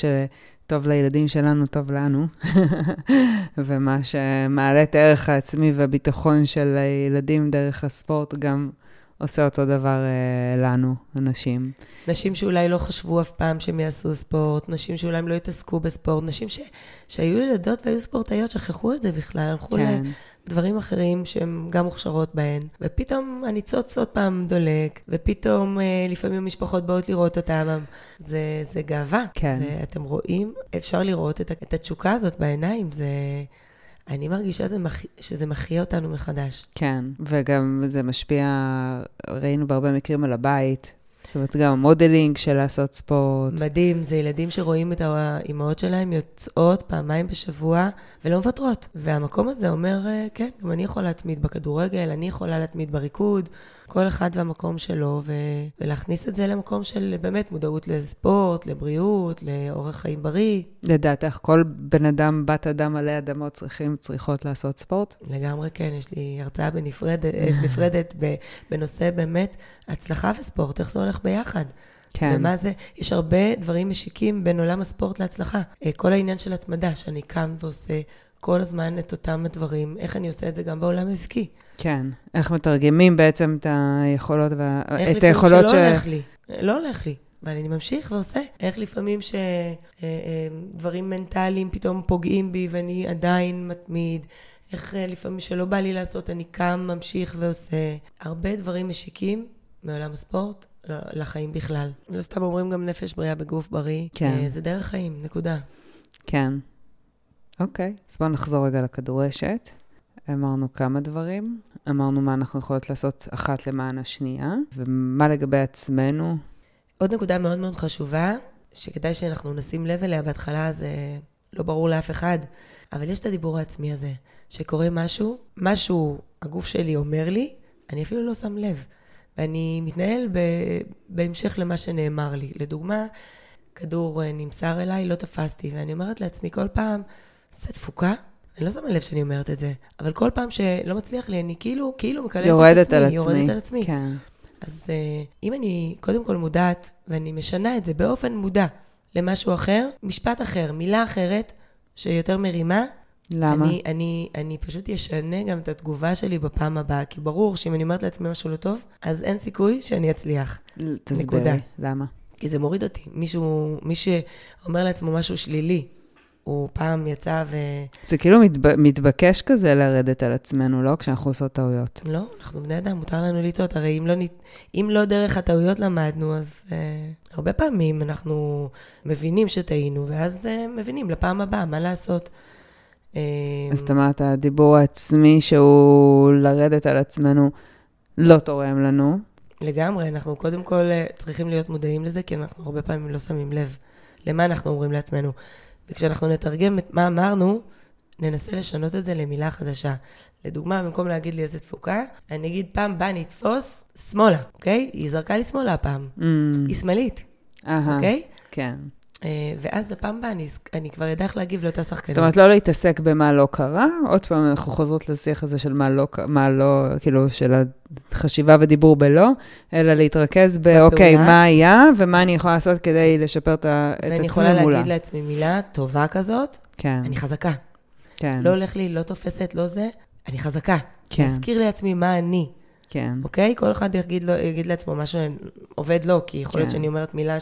שטוב לילדים שלנו, טוב לנו, ומה שמעלה את הערך העצמי והביטחון של הילדים דרך הספורט, גם עושה אותו דבר אה, לנו, אנשים. נשים שאולי לא חשבו אף פעם שהם יעשו ספורט, נשים שאולי הם לא התעסקו בספורט, נשים ש... שהיו ילדות והיו ספורטאיות, שכחו את זה בכלל, הלכו כן, לדברים אחרים שהן גם מוכשרות בהן, ופתאום הניצוץ עוד פעם דולק, ופתאום אה, לפעמים המשפחות באות לראות אותם. זה, זה גאווה. כן. זה, אתם רואים, אפשר לראות את, את התשוקה הזאת בעיניים, זה... אני מרגישה שזה, מח... שזה מחיה אותנו מחדש. כן, וגם זה משפיע, ראינו בהרבה מקרים על הבית. זאת אומרת, גם המודלינג של לעשות ספורט. מדהים, זה ילדים שרואים את האימהות שלהם יוצאות פעמיים בשבוע ולא מוותרות. והמקום הזה אומר, אה, כן, גם אני יכולה להתמיד בכדורגל, אני יכולה להתמיד בריקוד, כל אחד והמקום שלו, ו... ולהכניס את זה למקום של באמת מודעות לספורט, לבריאות, לאורח חיים בריא. לדעתך, כל בן אדם, בת אדם עלי אדמות צריכים, צריכות לעשות ספורט? לגמרי כן, יש לי הרצאה בנפרדת, אה, נפרדת בנושא באמת הצלחה וספורט, איך זה הולך ביחד. כן. ומה זה, יש הרבה דברים משיקים בין עולם הספורט להצלחה. אה, כל העניין של התמדה, שאני קם ועושה כל הזמן את אותם הדברים, איך אני עושה את זה גם בעולם העסקי. כן. איך מתרגמים בעצם את היכולות, וה... איך את לפעמים היכולות שלא הולך לי, אה, לא הולך לי, אבל אני ממשיך ועושה. איך לפעמים שדברים מנטליים פתאום פוגעים בי ואני עדיין מתמיד. איך אה, לפעמים שלא בא לי לעשות, אני קם, ממשיך ועושה. הרבה דברים משיקים מעולם הספורט לחיים בכלל. לא סתם אומרים גם נפש בריאה בגוף בריא. כן. אה, זה דרך חיים, נקודה. כן. אוקיי, אז בואו נחזור רגע לכדורשת. אמרנו כמה דברים, אמרנו מה אנחנו יכולות לעשות אחת למען השנייה, ומה לגבי עצמנו. עוד נקודה מאוד מאוד חשובה, שכדאי שאנחנו נשים לב אליה, בהתחלה זה לא ברור לאף אחד, אבל יש את הדיבור העצמי הזה, שקורה משהו, משהו הגוף שלי אומר לי, אני אפילו לא שם לב. ואני מתנהל ב... בהמשך למה שנאמר לי. לדוגמה, כדור אה, נמסר אליי, לא תפסתי, ואני אומרת לעצמי כל פעם, זה תפוקה? אני לא שמה לב שאני אומרת את זה, אבל כל פעם שלא מצליח לי, אני כאילו, כאילו מקללת את עצמי. יורדת על עצמי. יורדת על עצמי. כן. אז uh, אם אני קודם כל מודעת, ואני משנה את זה באופן מודע למשהו אחר, משפט אחר, מילה אחרת, שיותר מרימה, למה? אני, אני, אני פשוט אשנה גם את התגובה שלי בפעם הבאה, כי ברור שאם אני אומרת לעצמי משהו לא טוב, אז אין סיכוי שאני אצליח, תסבירי, נקודה. למה? כי זה מוריד אותי. מישהו, מי שאומר לעצמו משהו שלילי, הוא פעם יצא ו... זה כאילו מתב... מתבקש כזה לרדת על עצמנו, לא? כשאנחנו עושות טעויות. לא, אנחנו בני אדם, מותר לנו לטעות. הרי אם לא, נת- אם לא דרך הטעויות למדנו, אז uh, הרבה פעמים אנחנו מבינים שטעינו, אז uh, מבינים לפעם הבאה מה לעשות. Uh, אז את אמרת, הדיבור העצמי שהוא לרדת על עצמנו לא תורם לנו. לגמרי, אנחנו קודם כל אה, צריכים להיות מודעים לזה, כי אנחנו הרבה פעמים לא שמים לב למה אנחנו אומרים לעצמנו. וכשאנחנו נתרגם את מה אמרנו, ננסה לשנות את זה למילה חדשה. לדוגמה, במקום להגיד לי איזה תפוקה, אני אגיד פעם באה נתפוס שמאלה, אוקיי? היא זרקה לי שמאלה הפעם. Mm, היא שמאלית, אוקיי? כן. אה, ואז לפעם הבאה אני, אני כבר אדע איך להגיב לאותה שחקנית. זאת אומרת, לא להתעסק במה לא קרה, עוד פעם אנחנו חוזרות לשיח הזה של מה לא, מה לא, כאילו, של החשיבה ודיבור בלא, אלא להתרכז באוקיי, מה היה ומה אני יכולה לעשות כדי לשפר את עצמי מולה. ואני יכולה להגיד לעצמי מילה טובה כזאת, כן. אני חזקה. כן. לא הולך לי, לא תופסת, לא זה, אני חזקה. כן. להזכיר לעצמי מה אני. כן. אוקיי? כל אחד יגיד, לו, יגיד לעצמו מה שעובד לו, כי יכול להיות כן. שאני אומרת מילה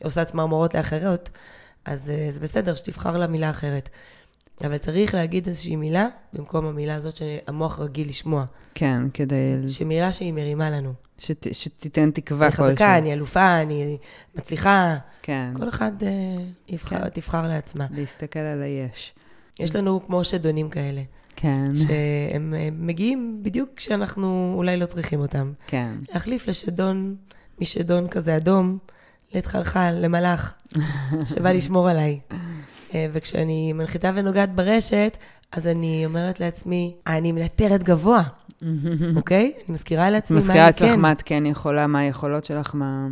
שעושה צמרמורות לאחרות, אז uh, זה בסדר שתבחר לה מילה אחרת. אבל צריך להגיד איזושהי מילה במקום המילה הזאת שהמוח רגיל לשמוע. כן, כדי... שמילה שהיא מרימה לנו. שת, שתיתן תקווה אני כלשהי. חזקה, אני אלופה, אני מצליחה. כן. כל אחד uh, יבחר, כן. תבחר לעצמה. להסתכל על היש. יש לנו כמו שדונים כאלה, כן. שהם אה, מגיעים בדיוק כשאנחנו אולי לא צריכים אותם. כן. להחליף לשדון, משדון כזה אדום, לתחלחל, למלאך, שבא לשמור עליי. אה, וכשאני מנחיתה ונוגעת ברשת, אז אני אומרת לעצמי, אני מנטרת גבוה, אוקיי? אני מזכירה לעצמי מה מזכירה אני לעצמך כן. מה את כן יכולה, מה היכולות שלך, מה...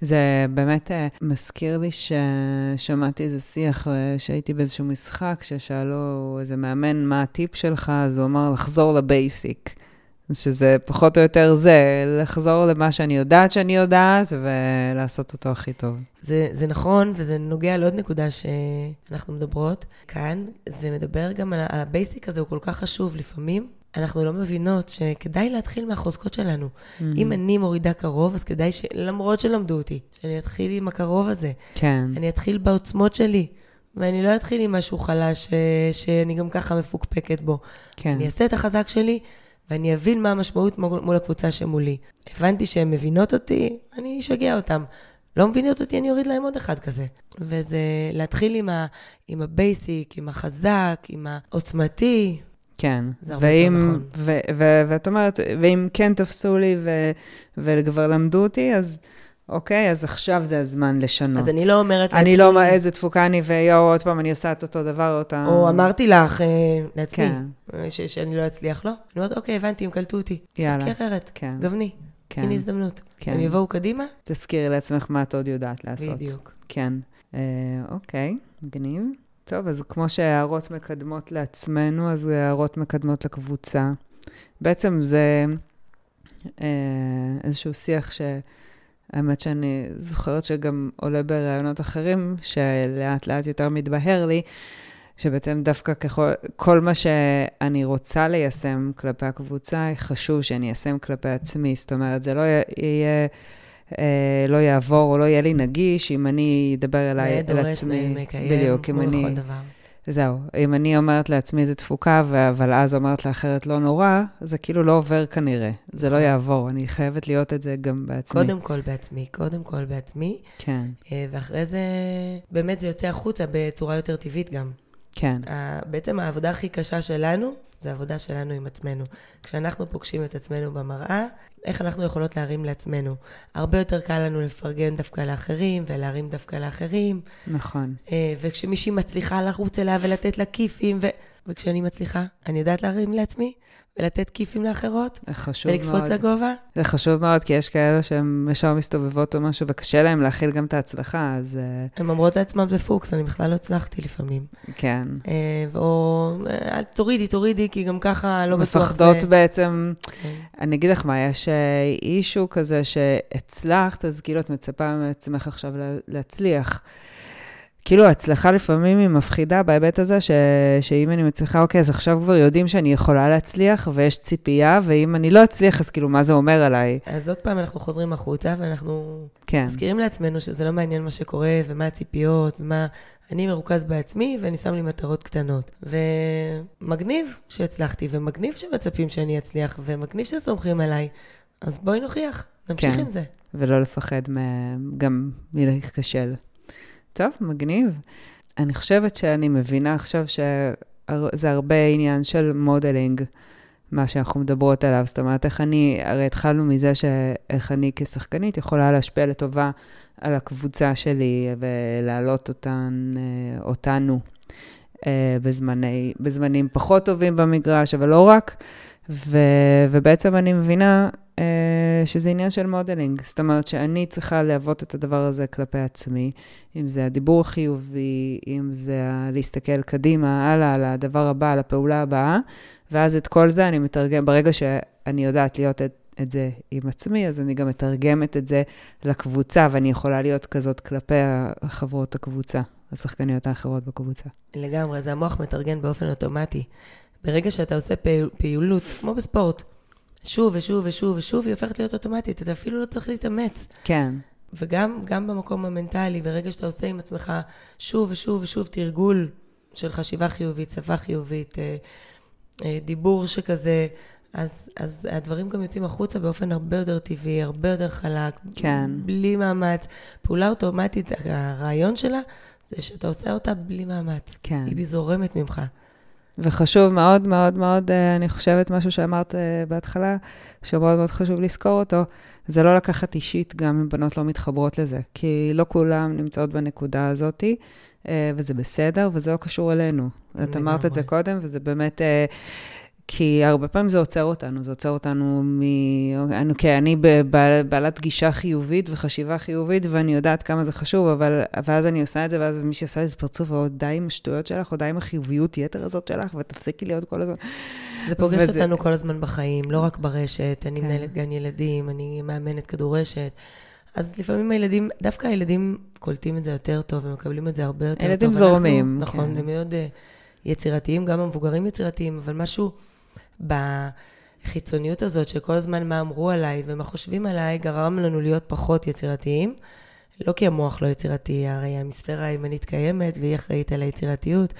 זה באמת אה, מזכיר לי ששמעתי איזה שיח, אה, שהייתי באיזשהו משחק, ששאלו איזה מאמן, מה הטיפ שלך, אז הוא אמר, לחזור לבייסיק. שזה פחות או יותר זה, לחזור למה שאני יודעת שאני יודעת, ולעשות אותו הכי טוב. זה, זה נכון, וזה נוגע לעוד נקודה שאנחנו מדברות כאן. זה מדבר גם על ה basic הזה, הוא כל כך חשוב. לפעמים אנחנו לא מבינות שכדאי להתחיל מהחוזקות שלנו. אם אני מורידה קרוב, אז כדאי, ש... למרות שלמדו אותי, שאני אתחיל עם הקרוב הזה. כן, אני אתחיל בעוצמות שלי, ואני לא אתחיל עם משהו חלש ש... שאני גם ככה מפוקפקת בו. כן. אני אעשה את החזק שלי, ואני אבין מה המשמעות מול הקבוצה שמולי. הבנתי שהן מבינות אותי, אני אשגע אותן. לא מבינות אותי, אני אוריד להם עוד אחד כזה. וזה להתחיל עם, ה... עם ה basic, עם החזק, עם העוצמתי. כן. זה הרבה יותר ואם, נכון. ו- ו- ואת אומרת, ואם כן תפסו לי ו- וכבר למדו אותי, אז אוקיי, אז עכשיו זה הזמן לשנות. אז אני לא אומרת אני לא, איזה תפוקה אני, ויואו, עוד פעם אני עושה את אותו דבר, אותה... או אמרתי לך אה, לעצמי, כן, ש- שאני לא אצליח, לא. אני אומרת, אוקיי, הבנתי, הם קלטו אותי. יאללה. שיחקי אחרת, כן, גווני, כן, הנה הזדמנות. כן. הם יבואו קדימה? תזכירי לעצמך מה את עוד יודעת לעשות. בדיוק. כן. אה, אוקיי, מגניב. טוב, אז כמו שהערות מקדמות לעצמנו, אז הערות מקדמות לקבוצה. בעצם זה אה, איזשהו שיח שהאמת שאני זוכרת שגם עולה בראיונות אחרים, שלאט לאט יותר מתבהר לי, שבעצם דווקא ככל, כל מה שאני רוצה ליישם כלפי הקבוצה, חשוב שאני איישם כלפי עצמי. זאת אומרת, זה לא יהיה... אה, לא יעבור או לא יהיה לי נגיש אם אני אדבר אליי, נאה אל עצמי. מקיים, בדיוק, אם אני... דבר. זהו, אם אני אומרת לעצמי איזה תפוקה, אבל אז אומרת לאחרת לא נורא, זה כאילו לא עובר כנראה. זה לא נכון. יעבור, אני חייבת להיות את זה גם בעצמי. קודם כל בעצמי, קודם כל בעצמי, כן, אה, ואחרי זה, באמת זה יוצא החוצה בצורה יותר טבעית גם. כן, ה- בעצם העבודה הכי קשה שלנו, זה העבודה שלנו עם עצמנו. כשאנחנו פוגשים את עצמנו במראה, איך אנחנו יכולות להרים לעצמנו. הרבה יותר קל לנו לפרגן דווקא לאחרים, ולהרים דווקא לאחרים, נכון. אה, וכשמישהי מצליחה לרוץ אליה ולתת לה כיפים, ו... וכשאני מצליחה, אני יודעת להרים לעצמי ולתת כיפים לאחרות, חשוב ולקפוץ מאוד. לגובה. זה חשוב מאוד, כי יש כאלה שהן ישר מסתובבות או משהו, וקשה להן להכיל גם את ההצלחה, אז אה, הן אומרות לעצמן, זה פוקס, אני בכלל לא הצלחתי לפעמים. כן. אה, או, אה, תורידי, תורידי, כי גם ככה לא בטוח מפחדות זה... בעצם, כן. אני אגיד לך מה, יש אישו כזה שהצלחת, אז כאילו את מצפה מעצמך עכשיו לה- להצליח. כאילו ההצלחה לפעמים היא מפחידה בהיבט הזה, ש... שאם אני מצליחה, אוקיי, אז עכשיו כבר יודעים שאני יכולה להצליח, ויש ציפייה, ואם אני לא אצליח, אז כאילו, מה זה אומר עליי? אז עוד פעם אנחנו חוזרים החוצה, ואנחנו כן, מזכירים לעצמנו שזה לא מעניין מה שקורה, ומה הציפיות, ומה... אני מרוכז בעצמי, ואני שם לי מטרות קטנות. ומגניב שהצלחתי, ומגניב שמצפים שאני אצליח, ומגניב שסומכים עליי. אז בואי נוכיח, נמשיך כן. עם זה. ולא לפחד מ- גם מלהיכשל. טוב, מגניב. אני חושבת שאני מבינה עכשיו שזה הרבה עניין של modeling, מה שאנחנו מדברות עליו. זאת אומרת, איך אני, הרי התחלנו מזה שאיך אני כשחקנית יכולה להשפיע לטובה על הקבוצה שלי ולהעלות אותן, אה, אותנו אה, בזמני, בזמנים פחות טובים במגרש, אבל לא רק. ו, ובעצם אני מבינה אה, שזה עניין של modeling. זאת אומרת שאני צריכה להוות את הדבר הזה כלפי עצמי, אם זה הדיבור החיובי, אם זה להסתכל קדימה, הלאה, על הדבר הבא, על הפעולה הבאה, ואז את כל זה אני מתרגם, ברגע שאני יודעת להיות את, את זה עם עצמי, אז אני גם מתרגמת את זה לקבוצה, ואני יכולה להיות כזאת כלפי החברות הקבוצה, השחקניות האחרות בקבוצה. לגמרי, זה המוח מתרגן באופן אוטומטי. ברגע שאתה עושה פעיל, פעילות, כמו בספורט, שוב ושוב ושוב ושוב, היא הופכת להיות אוטומטית, אתה אפילו לא צריך להתאמץ. כן. וגם גם במקום המנטלי, ברגע שאתה עושה עם עצמך שוב ושוב ושוב תרגול של חשיבה חיובית, שפה חיובית, אה, אה, דיבור שכזה, אז, אז הדברים גם יוצאים החוצה באופן הרבה יותר טבעי, הרבה יותר חלק, כן. בלי מאמץ. פעולה אוטומטית, הרעיון שלה זה שאתה עושה אותה בלי מאמץ. כן. היא זורמת ממך. וחשוב מאוד מאוד מאוד, אה, אני חושבת, משהו שאמרת אה, בהתחלה, שמאוד מאוד חשוב לזכור אותו, זה לא לקחת אישית גם אם בנות לא מתחברות לזה. כי לא כולן נמצאות בנקודה הזאת, אה, וזה בסדר, וזה לא קשור אלינו. את אמרת את זה קודם, וזה באמת... כי הרבה פעמים זה עוצר אותנו, זה עוצר אותנו מ... אני, כי אני בעלת גישה חיובית וחשיבה חיובית, ואני יודעת כמה זה חשוב, אבל ואז אני עושה את זה, ואז מי שעושה איזה פרצוף, או די עם השטויות שלך, או די עם החיוביות יתר הזאת שלך, ותפסיקי להיות כל הזמן. זה פוגש וזה... אותנו כל הזמן בחיים, לא רק ברשת. אני כן. מנהלת גן ילדים, אני מאמנת כדורשת. אז לפעמים הילדים, דווקא הילדים קולטים את זה יותר טוב, ומקבלים את זה הרבה יותר הילדים טוב. הילדים זורמים. אנחנו, נכון, כן. הם מאוד uh, יצירתיים, גם המבוגרים יצירתיים, אבל משהו... בחיצוניות הזאת, שכל הזמן מה אמרו עליי ומה חושבים עליי, גרם לנו להיות פחות יצירתיים. לא כי המוח לא יצירתי, הרי המספירה הימנית קיימת והיא אחראית על היצירתיות,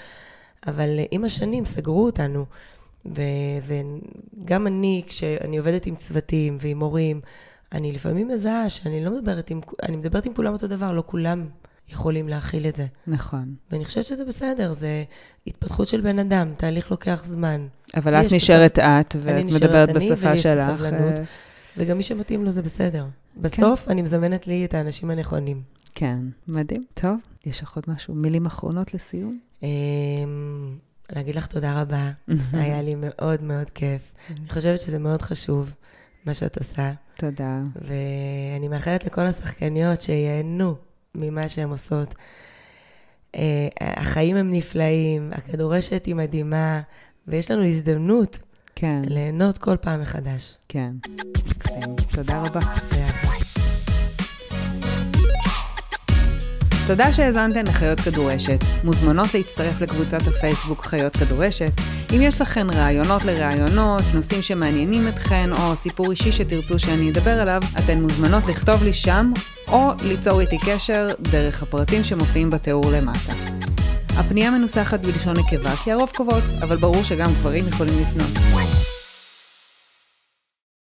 אבל עם השנים סגרו אותנו. ו- וגם אני, כשאני עובדת עם צוותים ועם מורים, אני לפעמים מזהה שאני לא מדברת עם, אני מדברת עם כולם אותו דבר, לא כולם יכולים להכיל את זה. נכון. ואני חושבת שזה בסדר, זה התפתחות של בן אדם, תהליך לוקח זמן. אבל את נשארת את, ואת מדברת בשפה שלך. סבלנות, אה. וגם מי שמתאים לו זה בסדר. בסוף כן. אני מזמנת לי את האנשים הנכונים. כן, מדהים. טוב, יש לך עוד משהו? מילים אחרונות לסיום? אמ, להגיד לך תודה רבה, היה לי מאוד מאוד כיף. אני חושבת שזה מאוד חשוב, מה שאת עושה. תודה. ואני מאחלת לכל השחקניות שייהנו ממה שהן עושות. אה, החיים הם נפלאים, הכדורשת היא מדהימה, ויש לנו הזדמנות כן. ליהנות כל פעם מחדש. כן, מקסים. תודה רבה. תודה שהאזנתן לחיות כדורשת. מוזמנות להצטרף לקבוצת הפייסבוק חיות כדורשת. אם יש לכן רעיונות לרעיונות, נושאים שמעניינים אתכן, או סיפור אישי שתרצו שאני אדבר עליו, אתן מוזמנות לכתוב לי שם, או ליצור איתי קשר דרך הפרטים שמופיעים בתיאור למטה. הפנייה מנוסחת בלשון נקבה כי הרוב קובעות, אבל ברור שגם גברים יכולים לפנות.